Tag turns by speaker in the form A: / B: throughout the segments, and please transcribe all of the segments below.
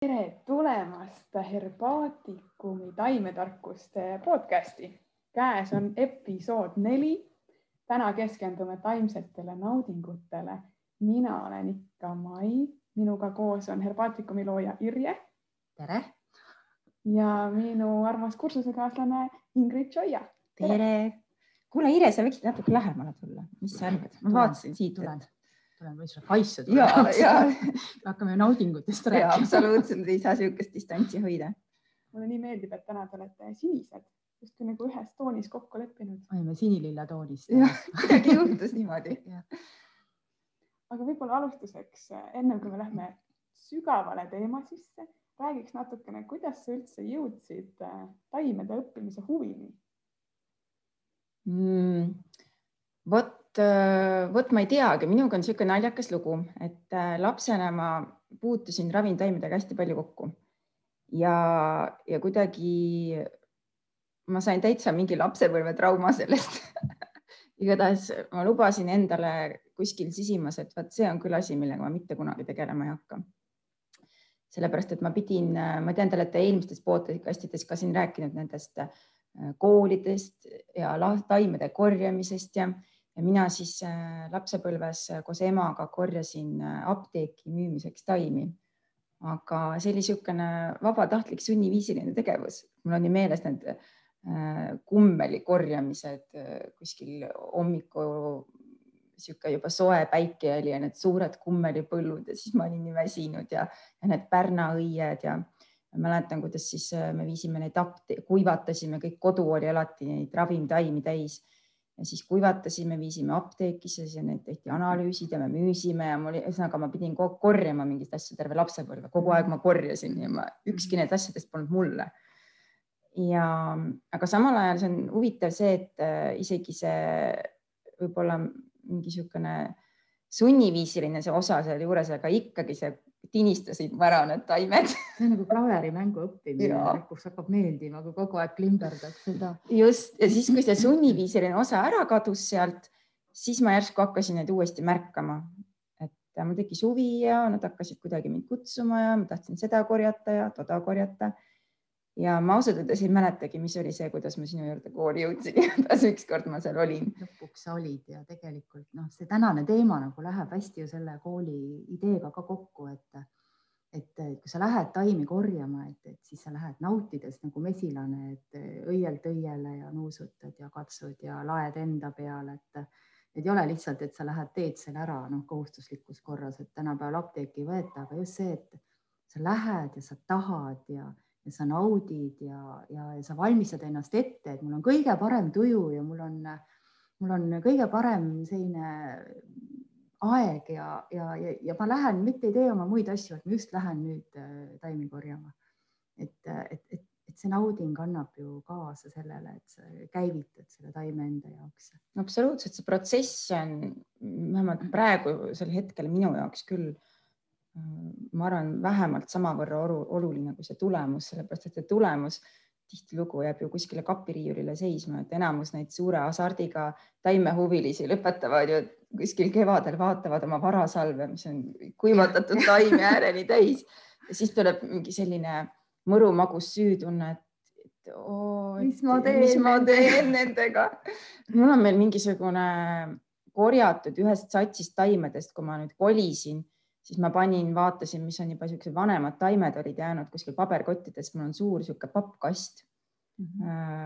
A: tere tulemast Herbaatikumi taimetarkuste podcasti. käes on episood neli. täna keskendume taimsetele naudingutele. mina olen ikka Mai, minuga koos on Herbaatikumi looja Irje.
B: tere.
A: ja minu armas kursusekaaslane Ingrid Joia.
B: tere. kuule, Irje, sa võiksid natuke lähemale tulla, mis sa arvad? ma vaatasin siit, et
C: või sulle kaisu
B: ja, ja
C: hakkame naudingutest rääkima.
B: absoluutselt ei saa niisugust distantsi hoida.
A: mulle nii meeldib, et täna te olete sinised, justkui nagu ühes toonis kokku leppinud.
C: olime sinililla toonis.
B: jah, midagi juhtus niimoodi.
A: aga võib-olla alustuseks, ennem kui me lähme sügavale teema sisse, räägiks natukene, kuidas sa üldse jõudsid äh, taimede õppimise huvini
B: mm,? vot vot ma ei teagi, minuga on niisugune naljakas lugu, et äh, lapsena ma puutusin ravimtaimedega hästi palju kokku ja, ja kuidagi ma sain täitsa mingi lapsepõlvetrauma sellest igatahes ma lubasin endale kuskil sisimas, et vot see on küll asi, millega ma mitte kunagi tegelema ei hakka. sellepärast, et ma pidin, ma tean, te olete eelmistes podcastides ka siin rääkinud nendest äh, koolidest ja taimede korjamisest ja ja mina siis äh, lapsepõlves äh, koos emaga korjasin äh, apteeki müümiseks taimi. aga see oli niisugune vabatahtlik sunniviisiline tegevus, mul on nii meeles need kummeli korjamised kuskil hommiku niisugune juba soe päike oli ja need suured kummelipõllud ja siis ma olin nii väsinud ja, ja need pärnaõied ja mäletan, kuidas siis me viisime neid apte-, kuivatasime, kõik kodu oli alati neid ravimtaimi täis ja siis kuivatasime, viisime apteekisse, siis need tehti analüüsid ja me müüsime ja mul, ühesõnaga ma pidin kogu aeg korjama mingeid asju terve lapsepõlve, kogu aeg ma korjasin ja ma, ükski need asjadest polnud mulle. ja, aga samal ajal see on huvitav see, et äh, isegi see võib-olla mingi niisugune sunniviisiline see osa sealjuures, aga ikkagi see tinistasid ära need taimed.
C: see on nagu klaverimängu õppimine, kus hakkab meeldima, kui kogu aeg klimberdad seda.
B: just ja siis, kui see sunniviisiline osa ära kadus sealt, siis ma järsku hakkasin neid uuesti märkama, et mul tekkis huvi ja nad hakkasid kuidagi mind kutsuma ja ma tahtsin seda korjata ja toda korjata. Ja ma ausalt öeldes ei mäletagi, mis oli see, kuidas ma sinu juurde kooli jõudsin, igatahes ükskord ma seal olin.
C: lõpuks sa olid ja tegelikult noh, see tänane teema nagu läheb hästi ju selle kooli ideega ka kokku, et et kui sa lähed taimi korjama, et, et siis sa lähed nautides nagu mesilane, et õielt õiele ja nuusutad ja katsud ja laed enda peale, et et ei ole lihtsalt, et sa lähed, teed selle ära noh, kohustuslikus korras, et tänapäeval apteeki ei võeta, aga just see, et sa lähed ja sa tahad ja ja sa naudid ja, ja, ja sa valmistad ennast ette, et mul on kõige parem tuju ja mul on, mul on kõige parem selline aeg ja, ja, ja, ja ma lähen, mitte ei tee oma muid asju, et ma just lähen nüüd äh, taimi korjama. et, et, et, et see nauding annab ju kaasa sellele, et sa käivitad selle taime enda jaoks.
B: absoluutselt, see protsess on vähemalt praegusel hetkel minu jaoks küll ma arvan, vähemalt samavõrra oluline kui see tulemus, sellepärast et see tulemus tihtilugu jääb ju kuskile kapiriiulile seisma, et enamus neid suure hasardiga taimehuvilisi lõpetavad ju kuskil kevadel, vaatavad oma varasalve, mis on kuivatatud taimi ääreni täis ja siis tuleb mingi selline mõru magus süütunne, et, et oo,
A: mis ma teen,
B: mis ma teen nendega. mul on meil mingisugune korjatud ühest satsist taimedest, kui ma nüüd kolisin siis ma panin, vaatasin, mis on juba siuksed vanemad taimed olid jäänud kuskil paberkottides, mul on suur sihuke pappkast.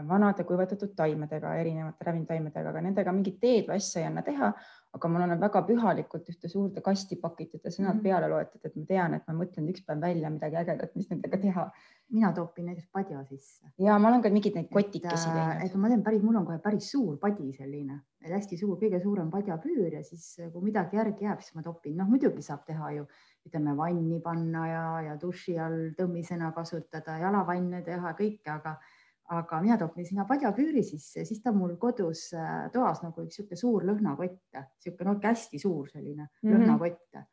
B: Vanade kuivatatud taimedega, erinevate ravimtaimedega, aga nendega mingit teed või asja ei anna teha. aga mul on väga pühalikult ühte suurde kasti pakitud ja sõnad mm -hmm. peale loetud, et ma tean, et ma mõtlen üks päev välja midagi ägedat, mis nendega teha.
C: mina toopin näiteks padja sisse.
B: ja ma olen ka mingeid neid kotikesi
C: äh, teinud. et ma teen päris, mul on kohe päris suur padi selline, hästi suur, kõige suurem padjapüür ja siis kui midagi järgi jääb, siis ma topin, noh muidugi saab teha ju ütleme vanni panna ja, ja duši all tõmmisena kasutada, jalavanne teha, kõike, aga aga mina topin sinna padjaküüri sisse, siis ta on mul kodus äh, toas nagu üks niisugune suur lõhnakott, niisugune no, hästi suur selline mm -hmm. lõhnakott. ja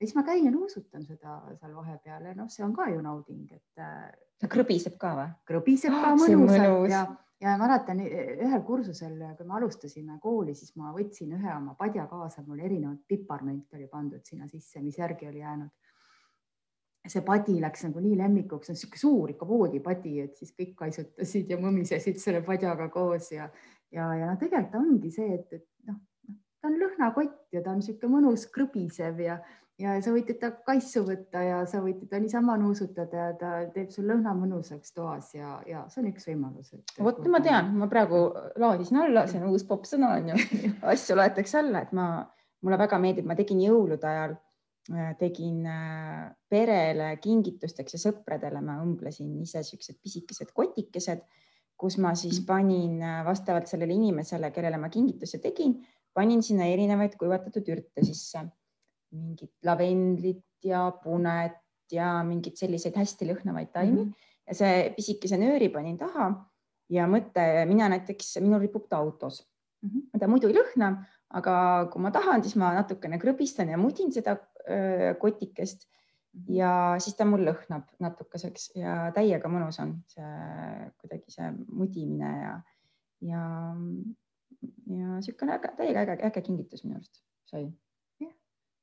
C: siis ma käin ja nuusutan seda seal vahepeal ja noh, see on ka ju nauding, et.
B: ta äh, krõbiseb ka või?
C: krõbiseb ka oh, mõnusalt ja, ja mäletan ühel kursusel, kui me alustasime kooli, siis ma võtsin ühe oma padja kaasa, mul erinevat piparmünti oli pandud sinna sisse, mis järgi oli jäänud see padi läks nagu nii lemmikuks, see on niisugune suur ikka voodipadi, et siis kõik kaisutasid ja mõmisesid selle padjaga koos ja, ja, ja noh, tegelikult ongi see, et, et noh, ta on lõhnakott ja ta on niisugune mõnus krõbisev ja, ja sa võid teda kaisu võtta ja sa võid teda niisama nuusutada ja ta teeb sul lõhna mõnusaks toas ja, ja see on üks võimalus.
B: vot ma tean, ma praegu laadisin alla, see on uus popp sõna on ju asju loetakse alla, et ma, mulle väga meeldib, ma tegin jõulude ajal tegin äh, perele kingitusteks ja sõpradele, ma õmblesin ise siuksed pisikesed kotikesed, kus ma siis mm. panin äh, vastavalt sellele inimesele, kellele ma kingituse tegin, panin sinna erinevaid kuivatatud ürte sisse, mingit lavendlit ja punet ja mingeid selliseid hästi lõhnavaid taimi mm -hmm. ja see pisikese nööri panin taha ja mõte, mina näiteks, minul ripub ta autos mm, -hmm. ta muidu ei lõhna, aga kui ma tahan, siis ma natukene krõbistan ja mudin seda kotikest mhm. ja siis ta mul lõhnab natukeseks ja täiega mõnus on see kuidagi see mudimine ja, ja, ja niisugune äge, täiega äge, äge kingitus minu arust sai.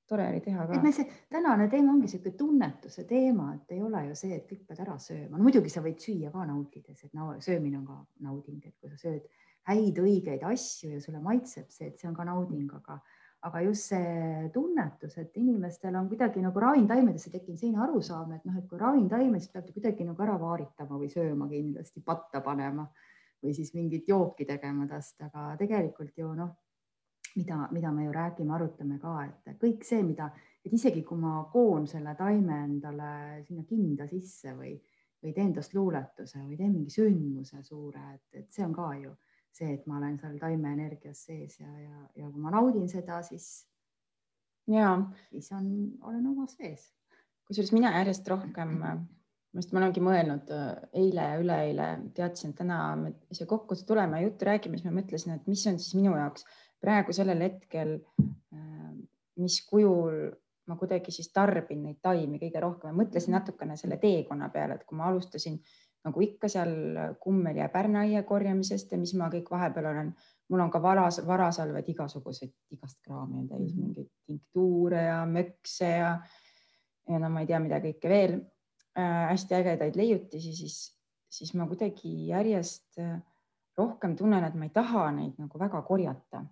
B: tore oli teha ka.
C: et me see tänane teema ongi niisugune tunnetuse teema, et ei ole ju see, et kõik pead ära sööma no,, muidugi sa võid süüa ka nautides, et no, söömine on ka nauding, et kui sa sööd häid õigeid asju ja sulle maitseb see, et see on ka nauding, aga aga just see tunnetus, et inimestel on kuidagi nagu ravimtaimedesse tekkinud selline arusaam, et noh, et kui ravimtaime, siis peab ta kuidagi nagu ära vaaritama või sööma kindlasti, patta panema või siis mingit jooki tegema tast, aga tegelikult ju noh, mida, mida me ju räägime, arutame ka, et kõik see, mida, et isegi kui ma koon selle taime endale sinna kinda sisse või, või teen tast luuletuse või teen mingi sündmuse suure, et, et see on ka ju see, et ma olen seal taimeenergias sees ja, ja, ja kui ma naudin seda, siis, siis on, olen oma sees.
B: kusjuures mina järjest rohkem, just ma olengi mõelnud eile ja üleeile, teadsin, et täna me siia kokku tuleme ja juttu räägime, siis ma mõtlesin, et mis on siis minu jaoks praegu sellel hetkel, mis kujul ma kuidagi siis tarbin neid taimi kõige rohkem. Ja mõtlesin natukene selle teekonna peale, et kui ma alustasin äh, nagu ikka seal kummeli ja pärnaia korjamisest ja mis ma kõik vahepeal olen, mul on ka varas, varasalved igasuguseid, igast kraami on täis mm -hmm. mingeid tinktuure ja mökse ja, ja no ma ei tea, mida kõike veel äh,. hästi ägedaid leiutisi, siis, siis ma kuidagi järjest äh, rohkem tunnen, et ma ei taha neid nagu väga korjata.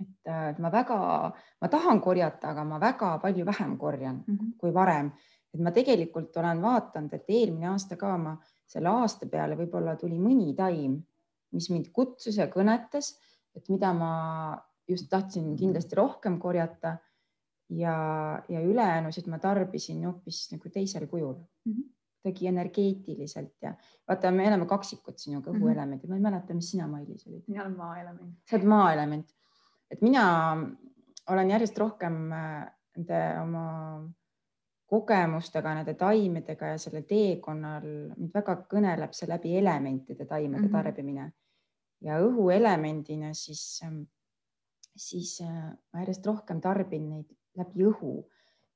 B: et, äh, et ma väga, ma tahan korjata, aga ma väga palju vähem korjan mm -hmm. kui varem, et ma tegelikult olen vaadanud, et eelmine aasta ka ma selle aasta peale võib-olla tuli mõni taim, mis mind kutsus ja kõnetas, et mida ma just tahtsin kindlasti rohkem korjata ja, ja ülejäänusid ma tarbisin hoopis nagu teisel kujul mm. -hmm kuidagi energeetiliselt ja vaata, me oleme kaksikud kõhuelemendid mm, -hmm. ma ei mäleta, mis sina, Mailis olid.
A: mina olen maaelement.
B: sa oled maaelement, et mina olen järjest rohkem äh, nende oma kogemustega, nende taimedega ja sellel teekonnal mind väga kõneleb see läbi elementide taimede mm -hmm. tarbimine ja õhuelemendina siis, ähm, siis äh, ma järjest rohkem tarbin neid läbi õhu.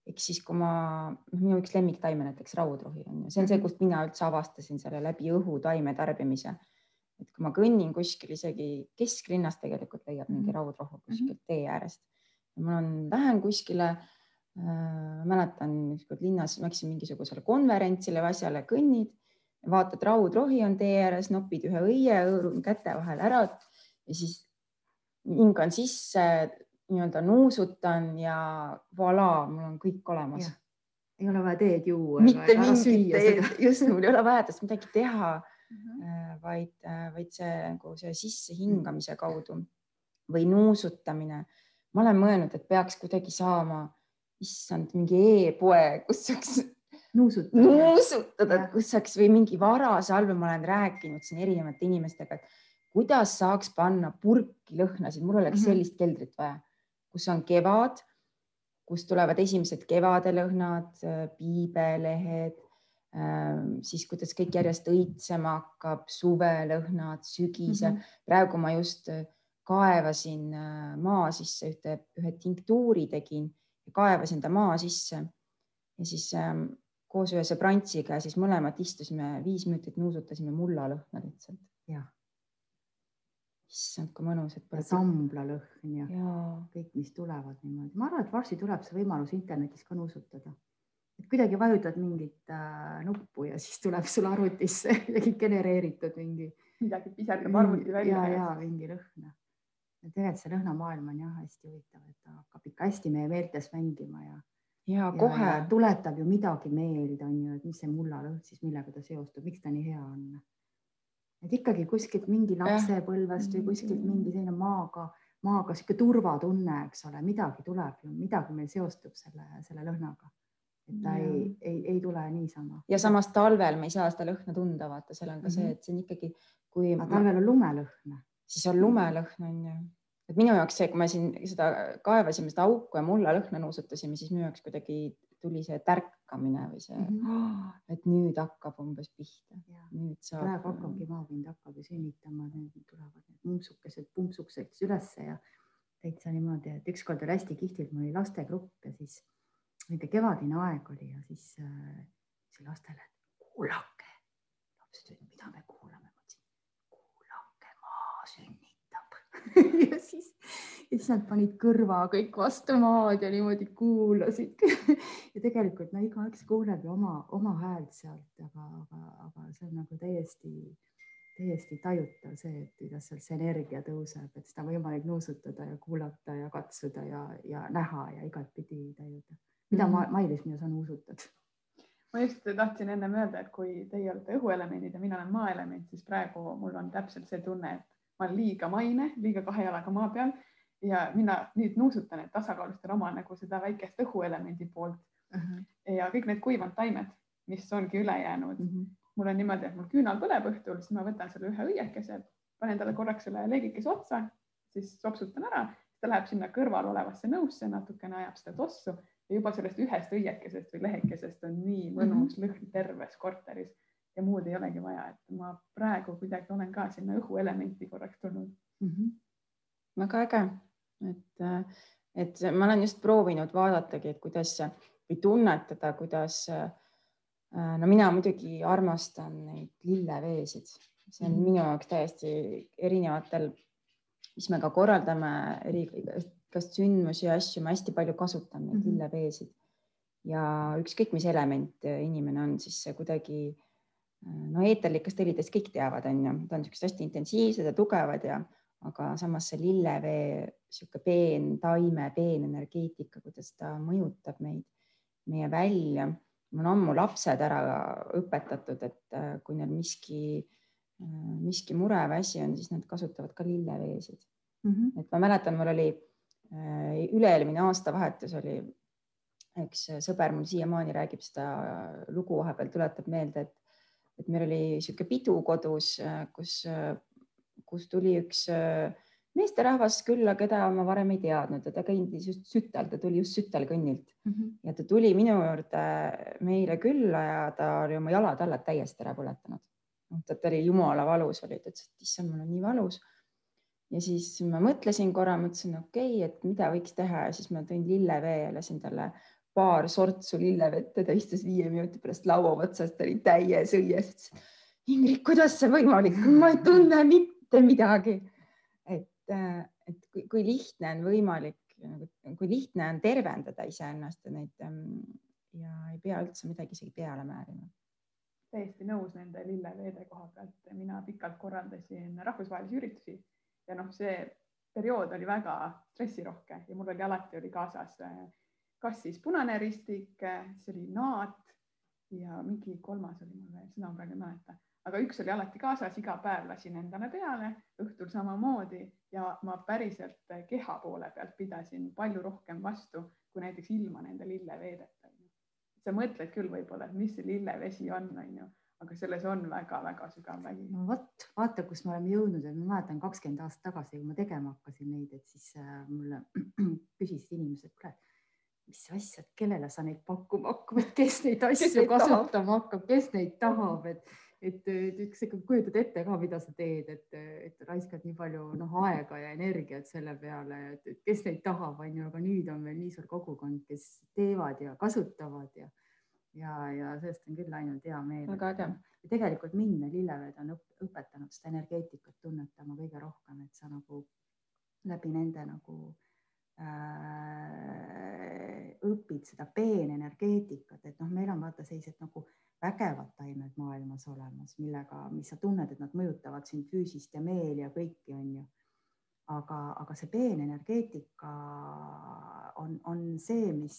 B: ehk siis, kui ma, noh, minu üks lemmiktaime näiteks raudrohi on ju, see on see, mhm. kust mina üldse avastasin selle läbi õhu taime tarbimise. et kui ma kõnnin kuskil isegi kesklinnas tegelikult leiab mingi mhm. raudrohu kuskilt mhm. tee äärest mul on, lähen kuskile Äh, mäletan ükskord linnas läksin mingisugusele konverentsile või asjale, kõnnid, vaatad, raudrohi on tee ääres, nopid ühe õie käte vahel ära ja siis hingan sisse, nii-öelda nuusutan ja voilà, mul on kõik olemas.
C: ei ole vaja teed juua.
B: mitte mingit teed, just, mul ei ole vaja tast midagi teha äh, -huh. vaid, äh, vaid see nagu see sissehingamise kaudu või nuusutamine. ma olen mõelnud, et peaks kuidagi saama issand, mingi e-poe, kus saaks
C: nuusutada,
B: nuusutada, kus saaks või mingi varasalve, ma olen rääkinud siin erinevate inimestega, et kuidas saaks panna purki lõhnasid, mul oleks mm -hmm. sellist keldrit vaja, kus on kevad, kust tulevad esimesed kevadelõhnad, piibelehed, ähm, siis kuidas kõik järjest õitsema hakkab, suvelõhnad, sügise mm. -hmm. praegu ma just kaevasin äh, maa sisse ühte, ühe tinktuuri tegin kaevasin ta maa sisse ja siis ähm, koos ühe sõbrantsiga siis mõlemad istusime viis minutit, nuusutasime mullalõhna lihtsalt.
C: jah.
B: issand, kui mõnus, et.
C: samblalõhn ja, ja kõik, mis tulevad niimoodi, ma arvan, et varsti tuleb see võimalus internetis ka nuusutada. et kuidagi vajutad mingit äh, nuppu ja siis tuleb sulle arvutisse midagi genereeritud mingi.
A: midagi piserdab arvuti välja.
C: ja, ja mingi lõhn. Tegelikult see lõhnamaailm on jah hästi huvitav, et ta hakkab ikka hästi meie meeltes mängima ja.
B: ja kohe.
C: tuletab ju midagi meelde, on ju, et mis see mullalõhn siis, millega ta seostub, miks ta nii hea on. et ikkagi kuskilt mingi lapsepõlvest või kuskilt mingi selline maaga maaga sihuke turvatunne, eks ole, midagi tuleb ju, midagi meil seostub selle, selle lõhnaga. et ta ja. ei, ei, ei tule niisama.
B: ja samas talvel me ei saa seda lõhna tunda, vaata, seal on ka mm -hmm. see, et see on ikkagi, kui.
C: talvel on lumelõhn.
B: Siis on lumelõhn on ju, et minu jaoks see, kui me siin seda kaevasime, seda auku ja mulla lõhna nuusutasime, siis minu jaoks kuidagi tuli see tärkamine või see mm, -hmm. et nüüd hakkab umbes pihta. nüüd
C: saab. praegu hakkabki maapind hakkab ju sünnitama, nüüd tulevad need mumpsukesed pumpsukseks ülesse ja täitsa niimoodi, et ükskord oli hästi kihvtilt, mul oli lastegrupp ja siis nende kevadine aeg oli ja siis äh, see lastele, kuulake, lapsed mida me kuulame, ma ütlesin, kuulake, maa sünnitab ja siis ja siis nad panid kõrva kõik vastu maad ja niimoodi kuulasid ja tegelikult no igaüks kuuleb ju oma, oma häält sealt, aga, aga, aga see on nagu täiesti, täiesti tajutav see, et kuidas seal see energia tõuseb, et seda on võimalik nuusutada ja kuulata ja katsuda ja, ja näha ja igatpidi tajuda. mida mm -hmm. Mailis, mida sa nuusutad?
A: ma just tahtsin ennem öelda, et kui teie olete õhuelemendid ja mina olen maaelement, siis praegu mul on täpselt see tunne, et ma olen liiga maine, liiga kahe jalaga maa peal ja mina nüüd nuusutan, et tasakaalustan oma nagu seda väikest õhuelemendi poolt uh. -huh. ja kõik need kuivanud taimed, mis ongi üle jäänud uh. -huh. mul on niimoodi, et mul küünal põleb õhtul, siis ma võtan selle ühe õiekese, panen talle korraks selle leegikese otsa, siis sopsutan ära, ta läheb sinna kõrval olevasse nõusse, natukene ajab seda tossu ja juba sellest ühest õiekesest või lehekesest on nii mõnus uh -huh. lõhn terves korteris ja muud ei olegi vaja, et ma praegu kuidagi olen ka sinna õhuelementi korraks tulnud mm. -hmm.
B: väga äge et, et ma olen just proovinud vaadatagi, et kuidas või tunnetada, kuidas. no mina muidugi armastan neid lilleveesid, see on mm -hmm. minu jaoks täiesti erinevatel, mis me ka korraldame, eri, igast sündmusi ja asju, ma hästi palju kasutan neid mm -hmm. lilleveesid ja ükskõik, mis element inimene on, siis see kuidagi no eeterlikest helidest kõik teavad, on ju, ta on niisugused hästi intensiivsed ja tugevad ja aga samas see lillevee sihuke peen taime, peen energeetika, kuidas ta mõjutab meid, meie välja. mul on ammu lapsed ära õpetatud, et äh, kui neil miski, äh, miski mure või asi on, siis nad kasutavad ka lilleveesid mm. -hmm. et ma mäletan, mul oli äh, üle-eelmine aastavahetus oli üks sõber mul siiamaani räägib seda lugu vahepeal, tuletab meelde, et, et meil oli niisugune pidu kodus, kus kus tuli üks äh, meesterahvas külla, keda ma varem ei teadnud ja ta kõndis just Sütel, ta tuli just Sütelkõnnilt mm -hmm. ja ta tuli minu juurde meile külla ja ta oli oma jalatallad täiesti ära põletanud. noh, ta oli jumala valus oli, ta ütles, et issand, mul on nii valus. ja siis ma mõtlesin korra, mõtlesin, okei okay,, et mida võiks teha ja siis ma tõin lillevee ja lasin talle paar sortsu lillevett ja ta istus viie minuti pärast laua otsas, ta oli täies õies. Ingrid, kuidas see võimalik, ma ei tunne mitte mitte midagi. et, äh, et kui, kui lihtne on võimalik, nagu, kui lihtne on tervendada iseennast ja neid ähm, ja ei pea üldse midagi isegi peale määrima.
A: täiesti nõus nende lilleveede koha pealt, mina pikalt korraldasin rahvusvahelisi üritusi ja noh, see periood oli väga stressirohke ja mul oli alati oli kaasas äh, kas siis punane ristik, siis oli naat ja mingi kolmas oli mul veel, seda ma praegu ei mäleta aga üks oli alati kaasas, iga päev lasin endale peale, õhtul samamoodi ja ma päriselt keha poole pealt pidasin palju rohkem vastu kui näiteks ilma nende lilleveedeta. sa mõtled küll võib-olla, et mis see lillevesi on, onju, aga selles on väga-väga sügav vägi.
C: no vot, vaata, kus me oleme jõudnud, et ma mäletan kakskümmend aastat tagasi, kui ma tegema hakkasin neid, et siis äh, mulle küsisid inimesed, kuule mis asja, kellele sa neid pakkuma hakkad, kes neid asju kasutama hakkab, kes neid tahab, et et, et üks ikka kujutad ette ka, mida sa teed, et, et raiskad nii palju noh, aega ja energiat selle peale, et kes neid tahab, on ju, aga nüüd on meil nii suur kogukond, kes teevad ja kasutavad ja ja, ja sellest on küll ainult hea meel.
B: väga äge.
C: tegelikult mind need lilleveed on õpetanud seda energeetikat tunnetama kõige rohkem, et sa nagu läbi nende nagu äh, õpid seda peenenergeetikat, et noh, meil on vaata sellised nagu vägevad taimed maailmas olemas, millega, mis sa tunned, et nad mõjutavad sind füüsist ja meeli ja kõiki, on ju. aga, aga see peenenergeetika on, on see, mis,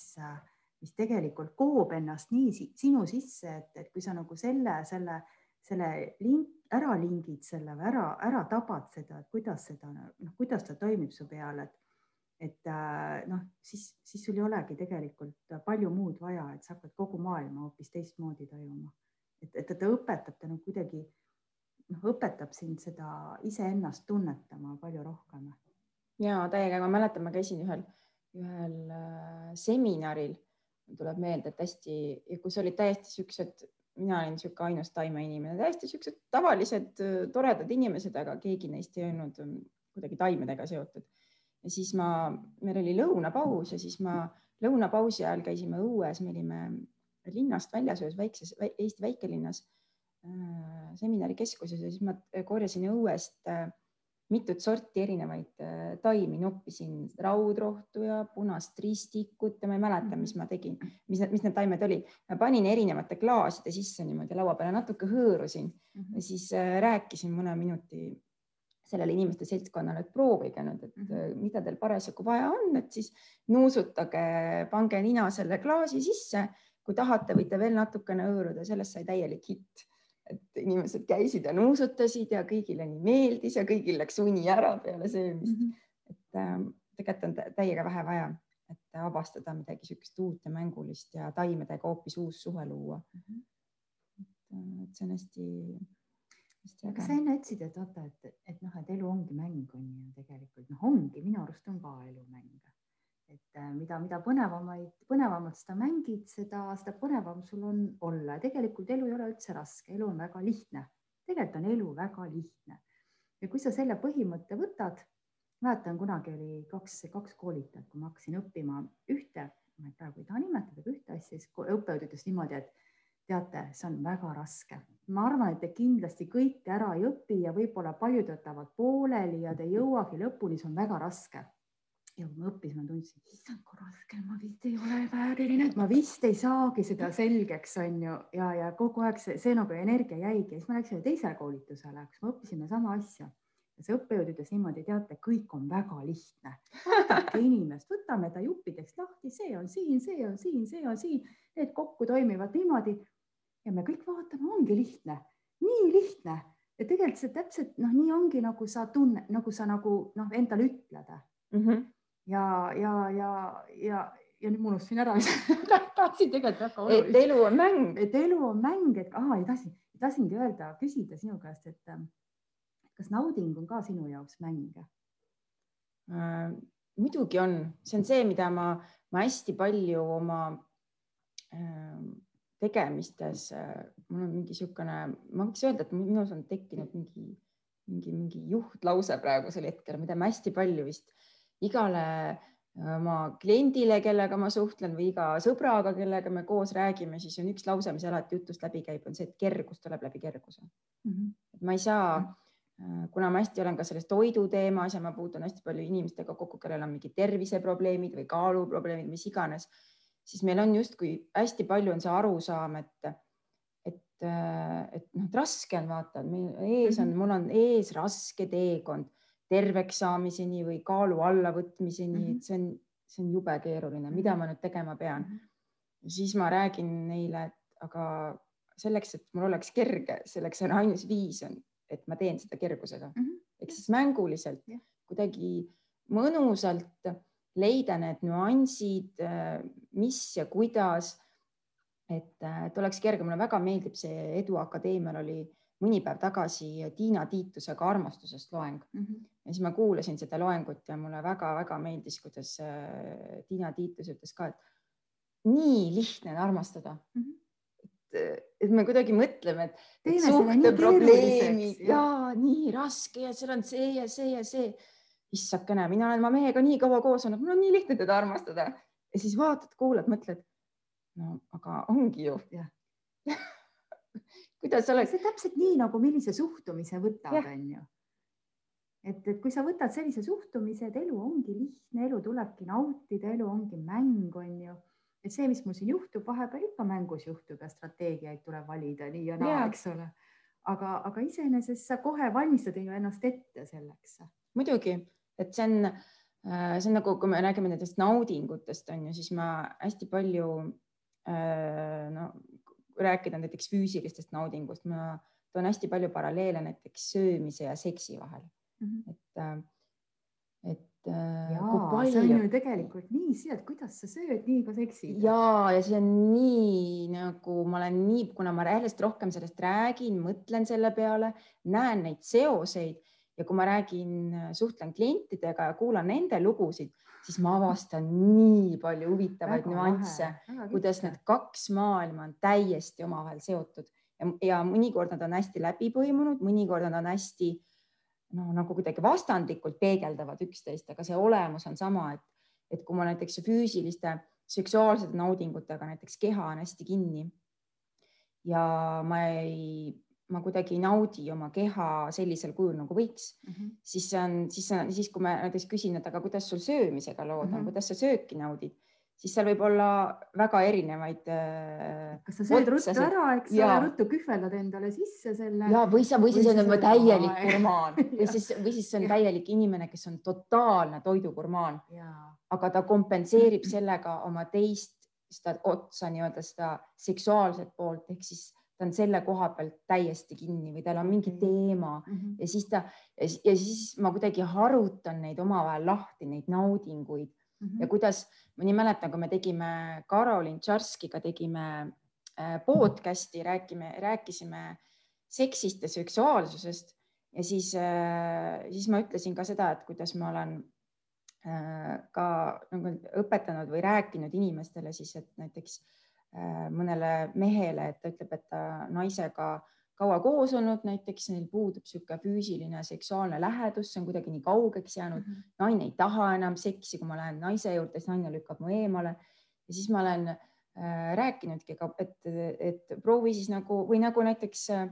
C: mis tegelikult koob ennast nii sinu sisse, et, et kui sa nagu selle, selle, selle link, ära lingid selle või ära, ära tabad seda, et kuidas seda, noh, kuidas ta toimib su peal, et et noh, siis, siis sul ei olegi tegelikult palju muud vaja, et sa hakkad kogu maailma hoopis teistmoodi tajuma. et, et ta õpetab ta nagu kuidagi noh, õpetab sind seda iseennast tunnetama palju rohkem.
B: ja täiega, ma mäletan, ma käisin ühel, ühel äh, seminaril, tuleb meelde, et hästi, kus olid täiesti siuksed, mina olin sihuke ainus taimeinimene, täiesti siuksed tavalised toredad inimesed, aga keegi neist ei olnud ähm, kuidagi taimedega seotud ja siis ma, meil oli lõunapaus ja siis ma lõunapausi ajal käisime õues, me olime linnast väljas ühes väikses Eesti väikelinnas äh, seminarikeskuses ja siis ma korjasin õuest äh, mitut sorti erinevaid äh, taimi, noppisin raudrohtu ja punast ristikut ja ma ei mäleta, mis ma tegin, mis, mis need taimed olid. ma panin erinevate klaaside sisse niimoodi laua peale, natuke hõõrusin mm -hmm. ja siis rääkisin mõne minuti sellele inimeste seltskonnale, et proovige nüüd, et mm -hmm. mida teil parasjagu vaja on, et siis nuusutage, pange nina selle klaasi sisse. kui tahate, võite veel natukene hõõruda, sellest sai täielik hitt. et inimesed käisid ja nuusutasid ja kõigile nii meeldis ja kõigil läks uni ära peale söömist mm. -hmm. et äh, tegelikult on täiega vähe vaja, et avastada midagi niisugust uut ja mängulist ja taimedega hoopis uus suhe luua mm. -hmm. et, et see on hästi
C: aga sa enne ütlesid, et vaata, et, et noh, et elu ongi mäng on ju tegelikult noh, ongi minu arust on ka elu mäng. et äh, mida, mida põnevamaid, põnevamalt seda mängid, seda, seda põnevam sul on olla tegelikult elu ei ole üldse raske, elu on väga lihtne. tegelikult on elu väga lihtne ja kui sa selle põhimõtte võtad, mäletan, kunagi oli kaks, kaks koolitajat, kui ma hakkasin õppima ühte, ma praegu ei taha nimetada, aga ühte asja, siis õppejõud ütles niimoodi, et teate, see on väga raske. Ma arvan, et te kindlasti kõike ära ei õpi ja võib-olla paljud jätavad pooleli ja te ei jõuagi lõpuni, see on väga raske. ja kui ma õppisin, ma tundsin, issand kui raske, ma vist ei ole vääriline, et ma vist ei saagi seda selgeks, on ju, ja, ja kogu aeg see, see nagu energia jäigi. Ja siis ma läksin teisele koolitusele, kus me õppisime sama asja. Ja see õppejõud ütles niimoodi, teate, kõik on väga lihtne. vaadake inimest, võtame ta juppideks lahti, see on siin, see on siin, see on siin, need kokku toimivad niimoodi ja me kõik vaatame, ongi lihtne, nii lihtne ja tegelikult see täpselt noh, nii ongi nagu sa tunne, nagu sa nagu noh, endale ütled mm. -hmm. ja, ja, ja, ja, ja nüüd ma unustasin ära, mis tahtsin tegelikult väga
B: olulist. et elu on mäng,
C: et elu on mäng, et aa, ei tahtsin, tahtsingi öelda, küsida sinu käest, et kas nauding on ka sinu jaoks mäng
B: äh,? muidugi on, see on see, mida ma, ma hästi palju oma äh, tegemistes äh, mul on mingi niisugune, ma võiks öelda, et minus on tekkinud mingi, mingi, mingi juhtlause praegusel hetkel, mida ma hästi palju vist igale äh, oma kliendile, kellega ma suhtlen või iga sõbraga, kellega me koos räägime, siis on üks lause, mis alati jutust läbi käib, on see, et kergus tuleb läbi kerguse mm. -hmm. et ma ei saa mm, -hmm. kuna ma hästi olen ka selles toidu teemas ja ma puutun hästi palju inimestega kokku, kellel on mingid terviseprobleemid või kaaluprobleemid, mis iganes siis meil on justkui hästi palju on see arusaam, et, et, et noh, et raske on vaata, meil ees on, mhm. mul on ees raske teekond terveks saamiseni või kaalu allavõtmiseni mm, -hmm. et see on, see on jube keeruline, mida mhm. ma nüüd tegema pean mm. -hmm. siis ma räägin neile, et aga selleks, et mul oleks kerge, selleks on ainus viis on, et ma teen seda kergusega mm -hmm. ehk siis mänguliselt yeah. kuidagi mõnusalt leida need nüansid, äh, mis ja kuidas. et, äh, et oleks kerge, mulle väga meeldib see Edu Akadeemial oli mõni päev tagasi Tiina Tiitusega armastusest loeng mm -hmm. ja siis ma kuulasin seda loengut ja mulle väga-väga meeldis, kuidas äh, Tiina Tiitus ütles ka, et nii lihtne on armastada mm. -hmm et me kuidagi mõtleme, et suhteprobleemid ja nii raske ja seal on see ja see ja see issakene, mina olen oma mehega nii kaua koos olnud, mul on nii lihtne teda armastada. ja siis vaatad, kuulad, mõtled. no aga ongi ju kuidas oleks?
C: see täpselt nii nagu millise suhtumise võtab, onju. et, et kui sa võtad sellise suhtumise, et elu ongi lihtne, elu tulebki nautida, elu ongi mäng, on ju et see, mis mul siin juhtub, vahepeal ikka mängus juhtub ja strateegiaid tuleb valida nii ja naa eks ole. aga, aga iseenesest sa kohe valmistad ju ennast ette selleks.
B: muidugi, et see on, äh, see on nagu, kui me räägime nendest naudingutest on ju, siis ma hästi palju äh, no rääkida näiteks füüsilistest naudingust, ma toon hästi palju paralleele näiteks söömise ja seksi vahel mm. -hmm. et, äh, et
C: Jaa, palju... see on ju tegelikult nii see, et kuidas sa sööd, nii ka seksid.
B: ja, ja see on nii nagu ma olen nii, kuna ma järjest rohkem sellest räägin, mõtlen selle peale, näen neid seoseid ja kui ma räägin, suhtlen klientidega ja kuulan nende lugusid, siis ma avastan nii palju huvitavaid nüansse, kuidas need kaks maailma on täiesti omavahel seotud. Ja, ja mõnikord nad on hästi läbi põimunud, mõnikord nad on hästi äh, no nagu kuidagi vastandlikult peegeldavad üksteist, aga see olemus on sama, et, et kui ma näiteks füüsiliste seksuaalsete naudingutega näiteks keha on hästi kinni ja ma ei, ma kuidagi ei naudi oma keha sellisel kujul nagu võiks mm, -hmm. siis see on, siis, siis kui ma näiteks küsin, et aga kuidas sul söömisega lood on mm, -hmm. kuidas sa sööki naudid siis seal võib olla väga erinevaid.
C: Äh, kas sa sööd ruttu ära, eks ole, ruttu kühveldad endale sisse selle.
B: ja, või sa, või siis on juba täielik gurmaan või siis, või siis see on täielik inimene, kes on totaalne toidugurmaan. aga ta kompenseerib sellega oma teist seda otsa nii-öelda seda seksuaalset poolt ehk siis ta on selle koha pealt täiesti kinni või tal on mingi teema mm -hmm. ja siis ta ja siis ma kuidagi harutan neid omavahel lahti, neid naudinguid mm -hmm. ja kuidas ma nii mäletan, kui me tegime Karolin Tšarskiga tegime äh, podcast'i, räägime, rääkisime seksist ja seksuaalsusest ja siis, äh, siis ma ütlesin ka seda, et kuidas ma olen äh, ka nagu õpetanud või rääkinud inimestele siis, et näiteks mõnele mehele, et ta ütleb, et ta naisega kaua koos olnud, näiteks neil puudub niisugune füüsiline seksuaalne lähedus, see on kuidagi nii kaugeks jäänud mm. -hmm. naine ei taha enam seksi, kui ma lähen naise juurde, siis naine lükkab mu eemale ja siis ma olen äh, rääkinudki et, et proovi siis nagu või nagu näiteks äh,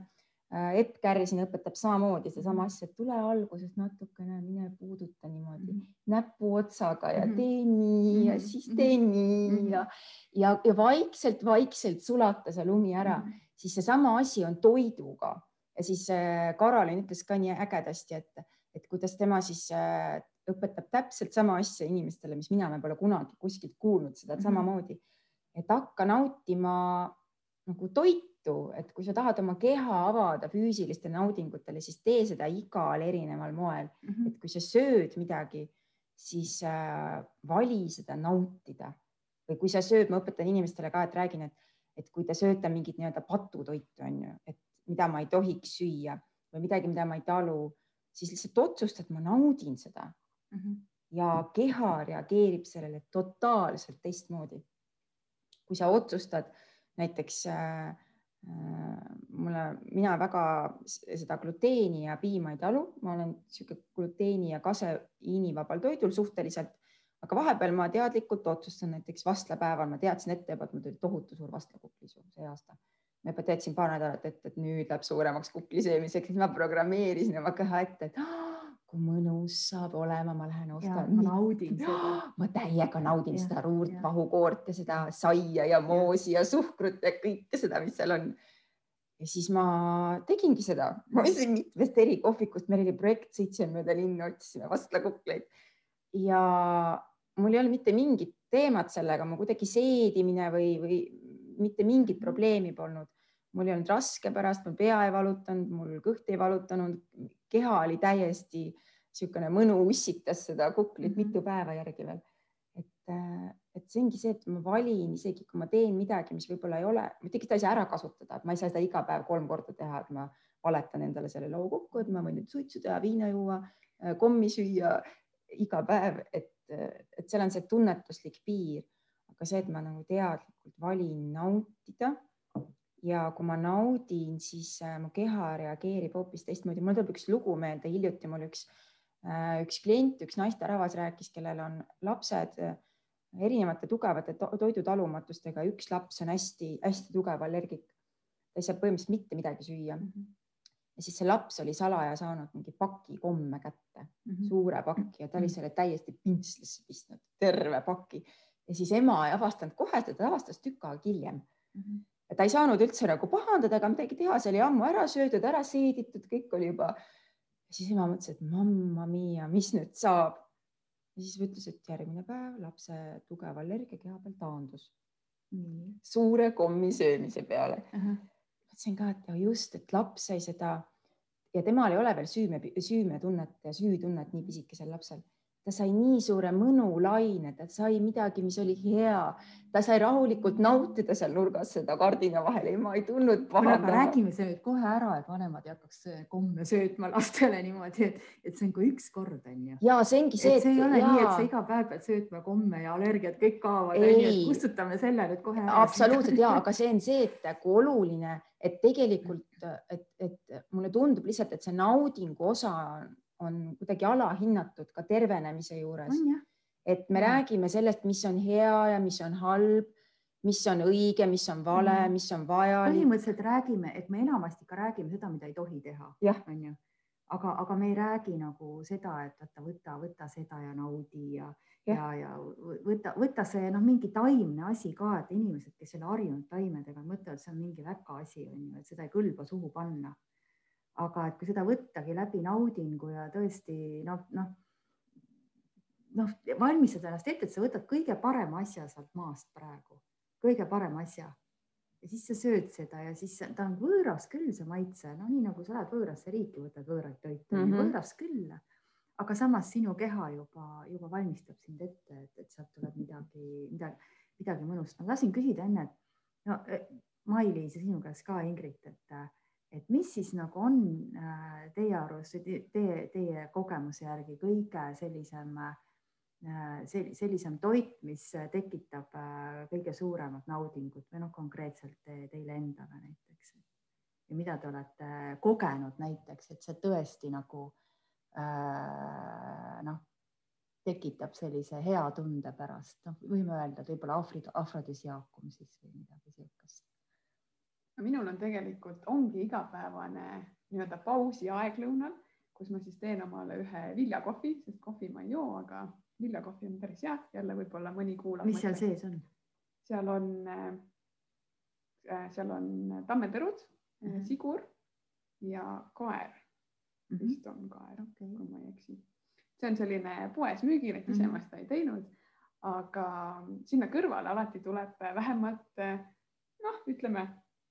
B: Epp Kärri siin õpetab samamoodi sedasama asja, et tule alguses natukene, mine puuduta niimoodi mm -hmm. näpuotsaga ja mhm. tee nii ja siis tee nii mm -hmm. ja, ja, ja vaikselt-vaikselt sulata see lumi ära mm. -hmm siis seesama asi on toiduga ja siis äh, Karolin ütles ka nii ägedasti, et, et kuidas tema siis äh, õpetab täpselt sama asja inimestele, mis mina, me pole kunagi kuskilt kuulnud seda mm -hmm. samamoodi, et hakka nautima nagu toitu, et kui sa tahad oma keha avada füüsilistele naudingutele, siis tee seda igal erineval moel mm. -hmm. et kui sa sööd midagi, siis äh, vali seda nautida või kui sa sööd, ma õpetan inimestele ka, et räägin, et et kui te sööte mingit nii-öelda patutoitu, on ju, et mida ma ei tohiks süüa või midagi, mida ma ei talu, siis lihtsalt otsustad, ma naudin seda mm. -hmm. ja keha reageerib sellele totaalselt teistmoodi. kui sa otsustad näiteks äh, äh, mulle, mina väga seda gluteeni ja piima ei talu, ma olen niisugune gluteeni ja kaseiinivabal toidul suhteliselt aga vahepeal ma teadlikult otsustan näiteks vastlapäeval, ma teadsin ette juba, et mul tuli tohutu suur vastlakukli see aasta. ma juba teadsin paar nädalat ette, et nüüd läheb suuremaks kukli söömiseks, siis ma programmeerisin oma keha ette, et kui mõnus saab olema, ma lähen ostan.
C: ma naudin seda.
B: ma täiega naudin ja, seda ruurt, vahukoort ja seda saia ja moosi ja suhkrut ja kõike seda, mis seal on ja siis ma tegingi seda, ma ostsin mitmest eri kohvikust, meil oli projekt, sõitsime mööda linna, otsisime vastlakukleid ja mul ei ole mitte mingit teemat sellega, ma kuidagi seedimine või, või mitte mingit probleemi polnud. Mul ei olnud raske pärast, mul pea ei valutanud, mul kõht ei valutanud, keha oli täiesti niisugune mõnu ussitas seda kuklit -hmm. mitu päeva järgi veel. et, et see ongi see, et ma valin isegi, kui ma teen midagi, mis võib-olla ei ole, muidugi seda ei saa ära kasutada, et ma ei saa seda iga päev kolm korda teha, et ma valetan endale selle loo kokku, et ma võin nüüd suitsu teha, viina juua, kommi süüa iga päev, et et seal on see tunnetuslik piir, aga see, et ma nagu teadlikult valin nautida ja kui ma naudin, siis äh, mu keha reageerib hoopis teistmoodi. mul tuleb üks lugu meelde, hiljuti mul üks, äh, üks klient, üks naisterahvas rääkis, kellel on lapsed äh, erinevate tugevate toidutalumatustega, üks laps on hästi-hästi tugev allergik. ta ei saa põhimõtteliselt mitte midagi süüa ja ja siis see laps oli salaja saanud mingi paki komme kätte mm, -hmm. suure paki ja ta oli selle täiesti pintslisse pistnud, terve paki ja siis ema ei avastanud kohe, ta avastas tükk aega hiljem mm. -hmm. Ta ei saanud üldse nagu pahandada ega midagi teha, see oli ammu ära söödud, ära seeditud, kõik oli juba. siis ema mõtles, et mamma mia, mis nüüd saab. ja siis ütles, et järgmine päev lapse tugev allergia keha peal taandus mm. suure kommi söömise peale uh. -huh mõtlesin ka, et just, et laps sai seda ja temal ei ole veel süüme, süümetunnet ja süütunnet nii pisikesel lapsel ta sai nii suure mõnulaine, ta sai midagi, mis oli hea, ta sai rahulikult nautida seal nurgas seda kardina vahel, ema ei tulnud
C: pahandama. räägime see nüüd kohe ära, et vanemad ei hakkaks komme söötma lastele niimoodi, et, et see on kui üks kord on ju.
B: ja see ongi see,
C: et see ei ole ja... nii, et sa iga päev pead söötma komme ja allergiad kõik kaovad, kustutame selle nüüd kohe
B: ära. absoluutselt ja, aga see on see, et kui oluline, et tegelikult, et, et mulle tundub lihtsalt, et see naudingu osa on kuidagi alahinnatud ka tervenemise juures. et me ja. räägime sellest, mis on hea ja mis on halb, mis on õige, mis on vale mm., mis on vajalik.
C: põhimõtteliselt räägime, et me enamasti ka räägime seda, mida ei tohi teha, onju. aga, aga me ei räägi nagu seda, et vaata, võta, võta seda ja naudi ja, ja, ja, ja võta, võta see noh, mingi taimne asi ka, et inimesed, kes ei ole harjunud taimedega, mõtlevad, see on mingi väka asi on ju, et seda ei kõlba suhu panna aga et kui seda võttagi läbi naudingu ja tõesti noh, noh, noh, valmistada ennast ette, et sa võtad kõige parema asja sealt maast praegu, kõige parema asja ja siis sa sööd seda ja siis ta on võõras küll, see maitse, no nii nagu sa lähed võõrasse riiki, võtad võõraid toite mm, -hmm. võõras küll. aga samas sinu keha juba, juba valmistab sind ette, et, et sealt tuleb midagi, midagi, midagi mõnust. ma tahtsin küsida enne, et no Mailis ja sinu käest ka, Ingrid, et mis siis nagu on äh, teie arust, teie, teie kogemuse järgi kõige sellisem, äh, sellisem toit, mis tekitab äh, kõige suuremat naudingut või noh, konkreetselt teile endale näiteks? Ja mida te olete kogenud näiteks, et see tõesti nagu noh, tekitab sellise hea tunde pärast, noh, võime öelda, et võib-olla afrodisiaakum siis või midagi niisugust
A: minul on tegelikult, ongi igapäevane nii-öelda pausi aeg lõunal, kus ma siis teen omale ühe viljakohvi, sest kohvi ma ei joo, aga viljakohvi on päris hea, jälle võib-olla mõni kuulab.
C: mis seal sees on?
A: seal on äh,, seal on tammetõrud mm, -hmm. sigur ja kaer mm. -hmm. vist on kaer okay., kui ma ei eksi. see on selline poes müügil, et ise mm -hmm. ma seda ei teinud, aga sinna kõrvale alati tuleb vähemalt noh, ütleme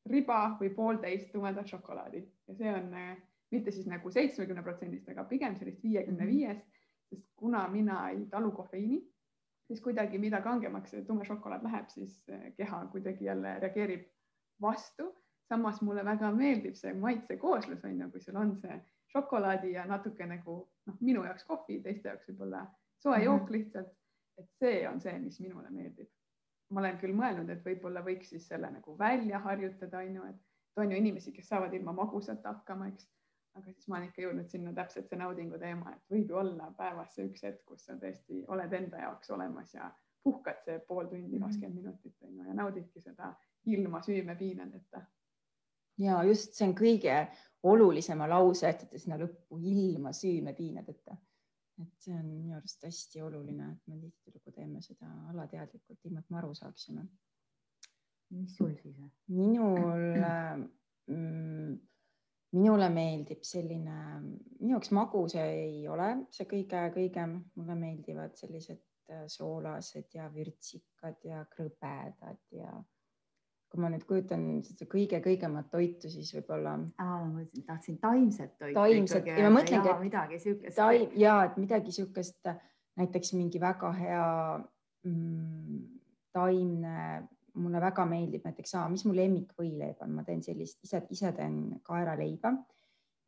A: riba või poolteist tumedat šokolaadi ja see on äh, mitte siis nagu seitsmekümne protsendist, aga pigem sellist viiekümne viiest, sest kuna mina ei talu kofeiini, siis kuidagi, mida kangemaks see tume šokolaad läheb, siis äh, keha kuidagi jälle reageerib vastu. samas mulle väga meeldib see maitsekooslus on ju, kui sul on see šokolaadi ja natuke nagu noh, minu jaoks kohvi, teiste jaoks võib-olla soe jook mhm. lihtsalt. et see on see, mis minule meeldib ma olen küll mõelnud, et võib-olla võiks siis selle nagu välja harjutada, on ju, et on ju inimesi, kes saavad ilma magusata hakkama, eks. aga siis ma olen ikka jõudnud sinna täpselt see naudingu teema, et võib ju olla päevas see üks hetk, kus sa tõesti oled enda jaoks olemas ja puhkad see pool tundi, mhm. kakskümmend minutit on ju ja naudidki seda ilma süümepiinadeta.
B: ja just see on kõige olulisema lause, et sinna lõppu ilma süümepiinadeta et see on minu arust hästi oluline, et me tihtilugu teeme seda alateadlikult, ilma et me aru saaksime.
C: mis sul siis on?
B: minul mm,, minule meeldib selline, minu jaoks magus ei ole see kõige-kõigem, mulle meeldivad sellised äh, soolased ja vürtsikad ja krõbedad ja kui ma nüüd kujutan seda kõige-kõigemat toitu, siis võib-olla.
C: ma tahtsin taimset toitu.
B: taimset ja ma mõtlengi, et
C: midagi siukest.
B: taim ja et midagi siukest, näiteks mingi väga hea mm, taimne, mulle väga meeldib näiteks, mis mu lemmikvõileib on, ma teen sellist, ise, ise teen kaeraleiba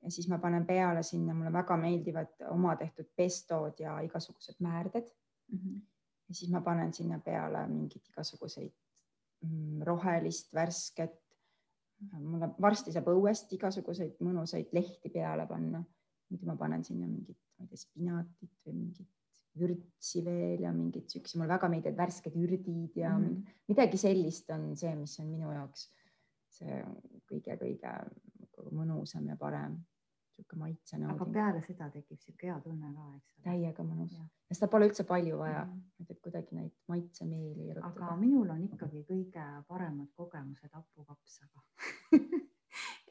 B: ja siis ma panen peale sinna, mulle väga meeldivad oma tehtud pestod ja igasugused määrded mm. -hmm. ja siis ma panen sinna peale mingeid igasuguseid rohelist, värsket. mulle varsti saab õuest igasuguseid mõnusaid lehti peale panna. muidu ma panen sinna mingit, ma ei tea, spinatit või mingit vürtsi veel ja mingid siukse, mulle väga meeldivad värsked ürdid ja mm -hmm. midagi sellist on see, mis on minu jaoks see kõige-kõige mõnusam ja parem sihuke maitse
C: aga
B: nauding,
C: peale seda tekib sihuke hea tunne ka, eks ole.
B: täiega mõnus
C: Jah.
B: ja seda pole üldse palju vaja
C: Mhm.,
B: et kuidagi neid maitsemeeli
C: aga
B: erutada.
C: minul on ikkagi kõige paremad kogemused hapukapsaga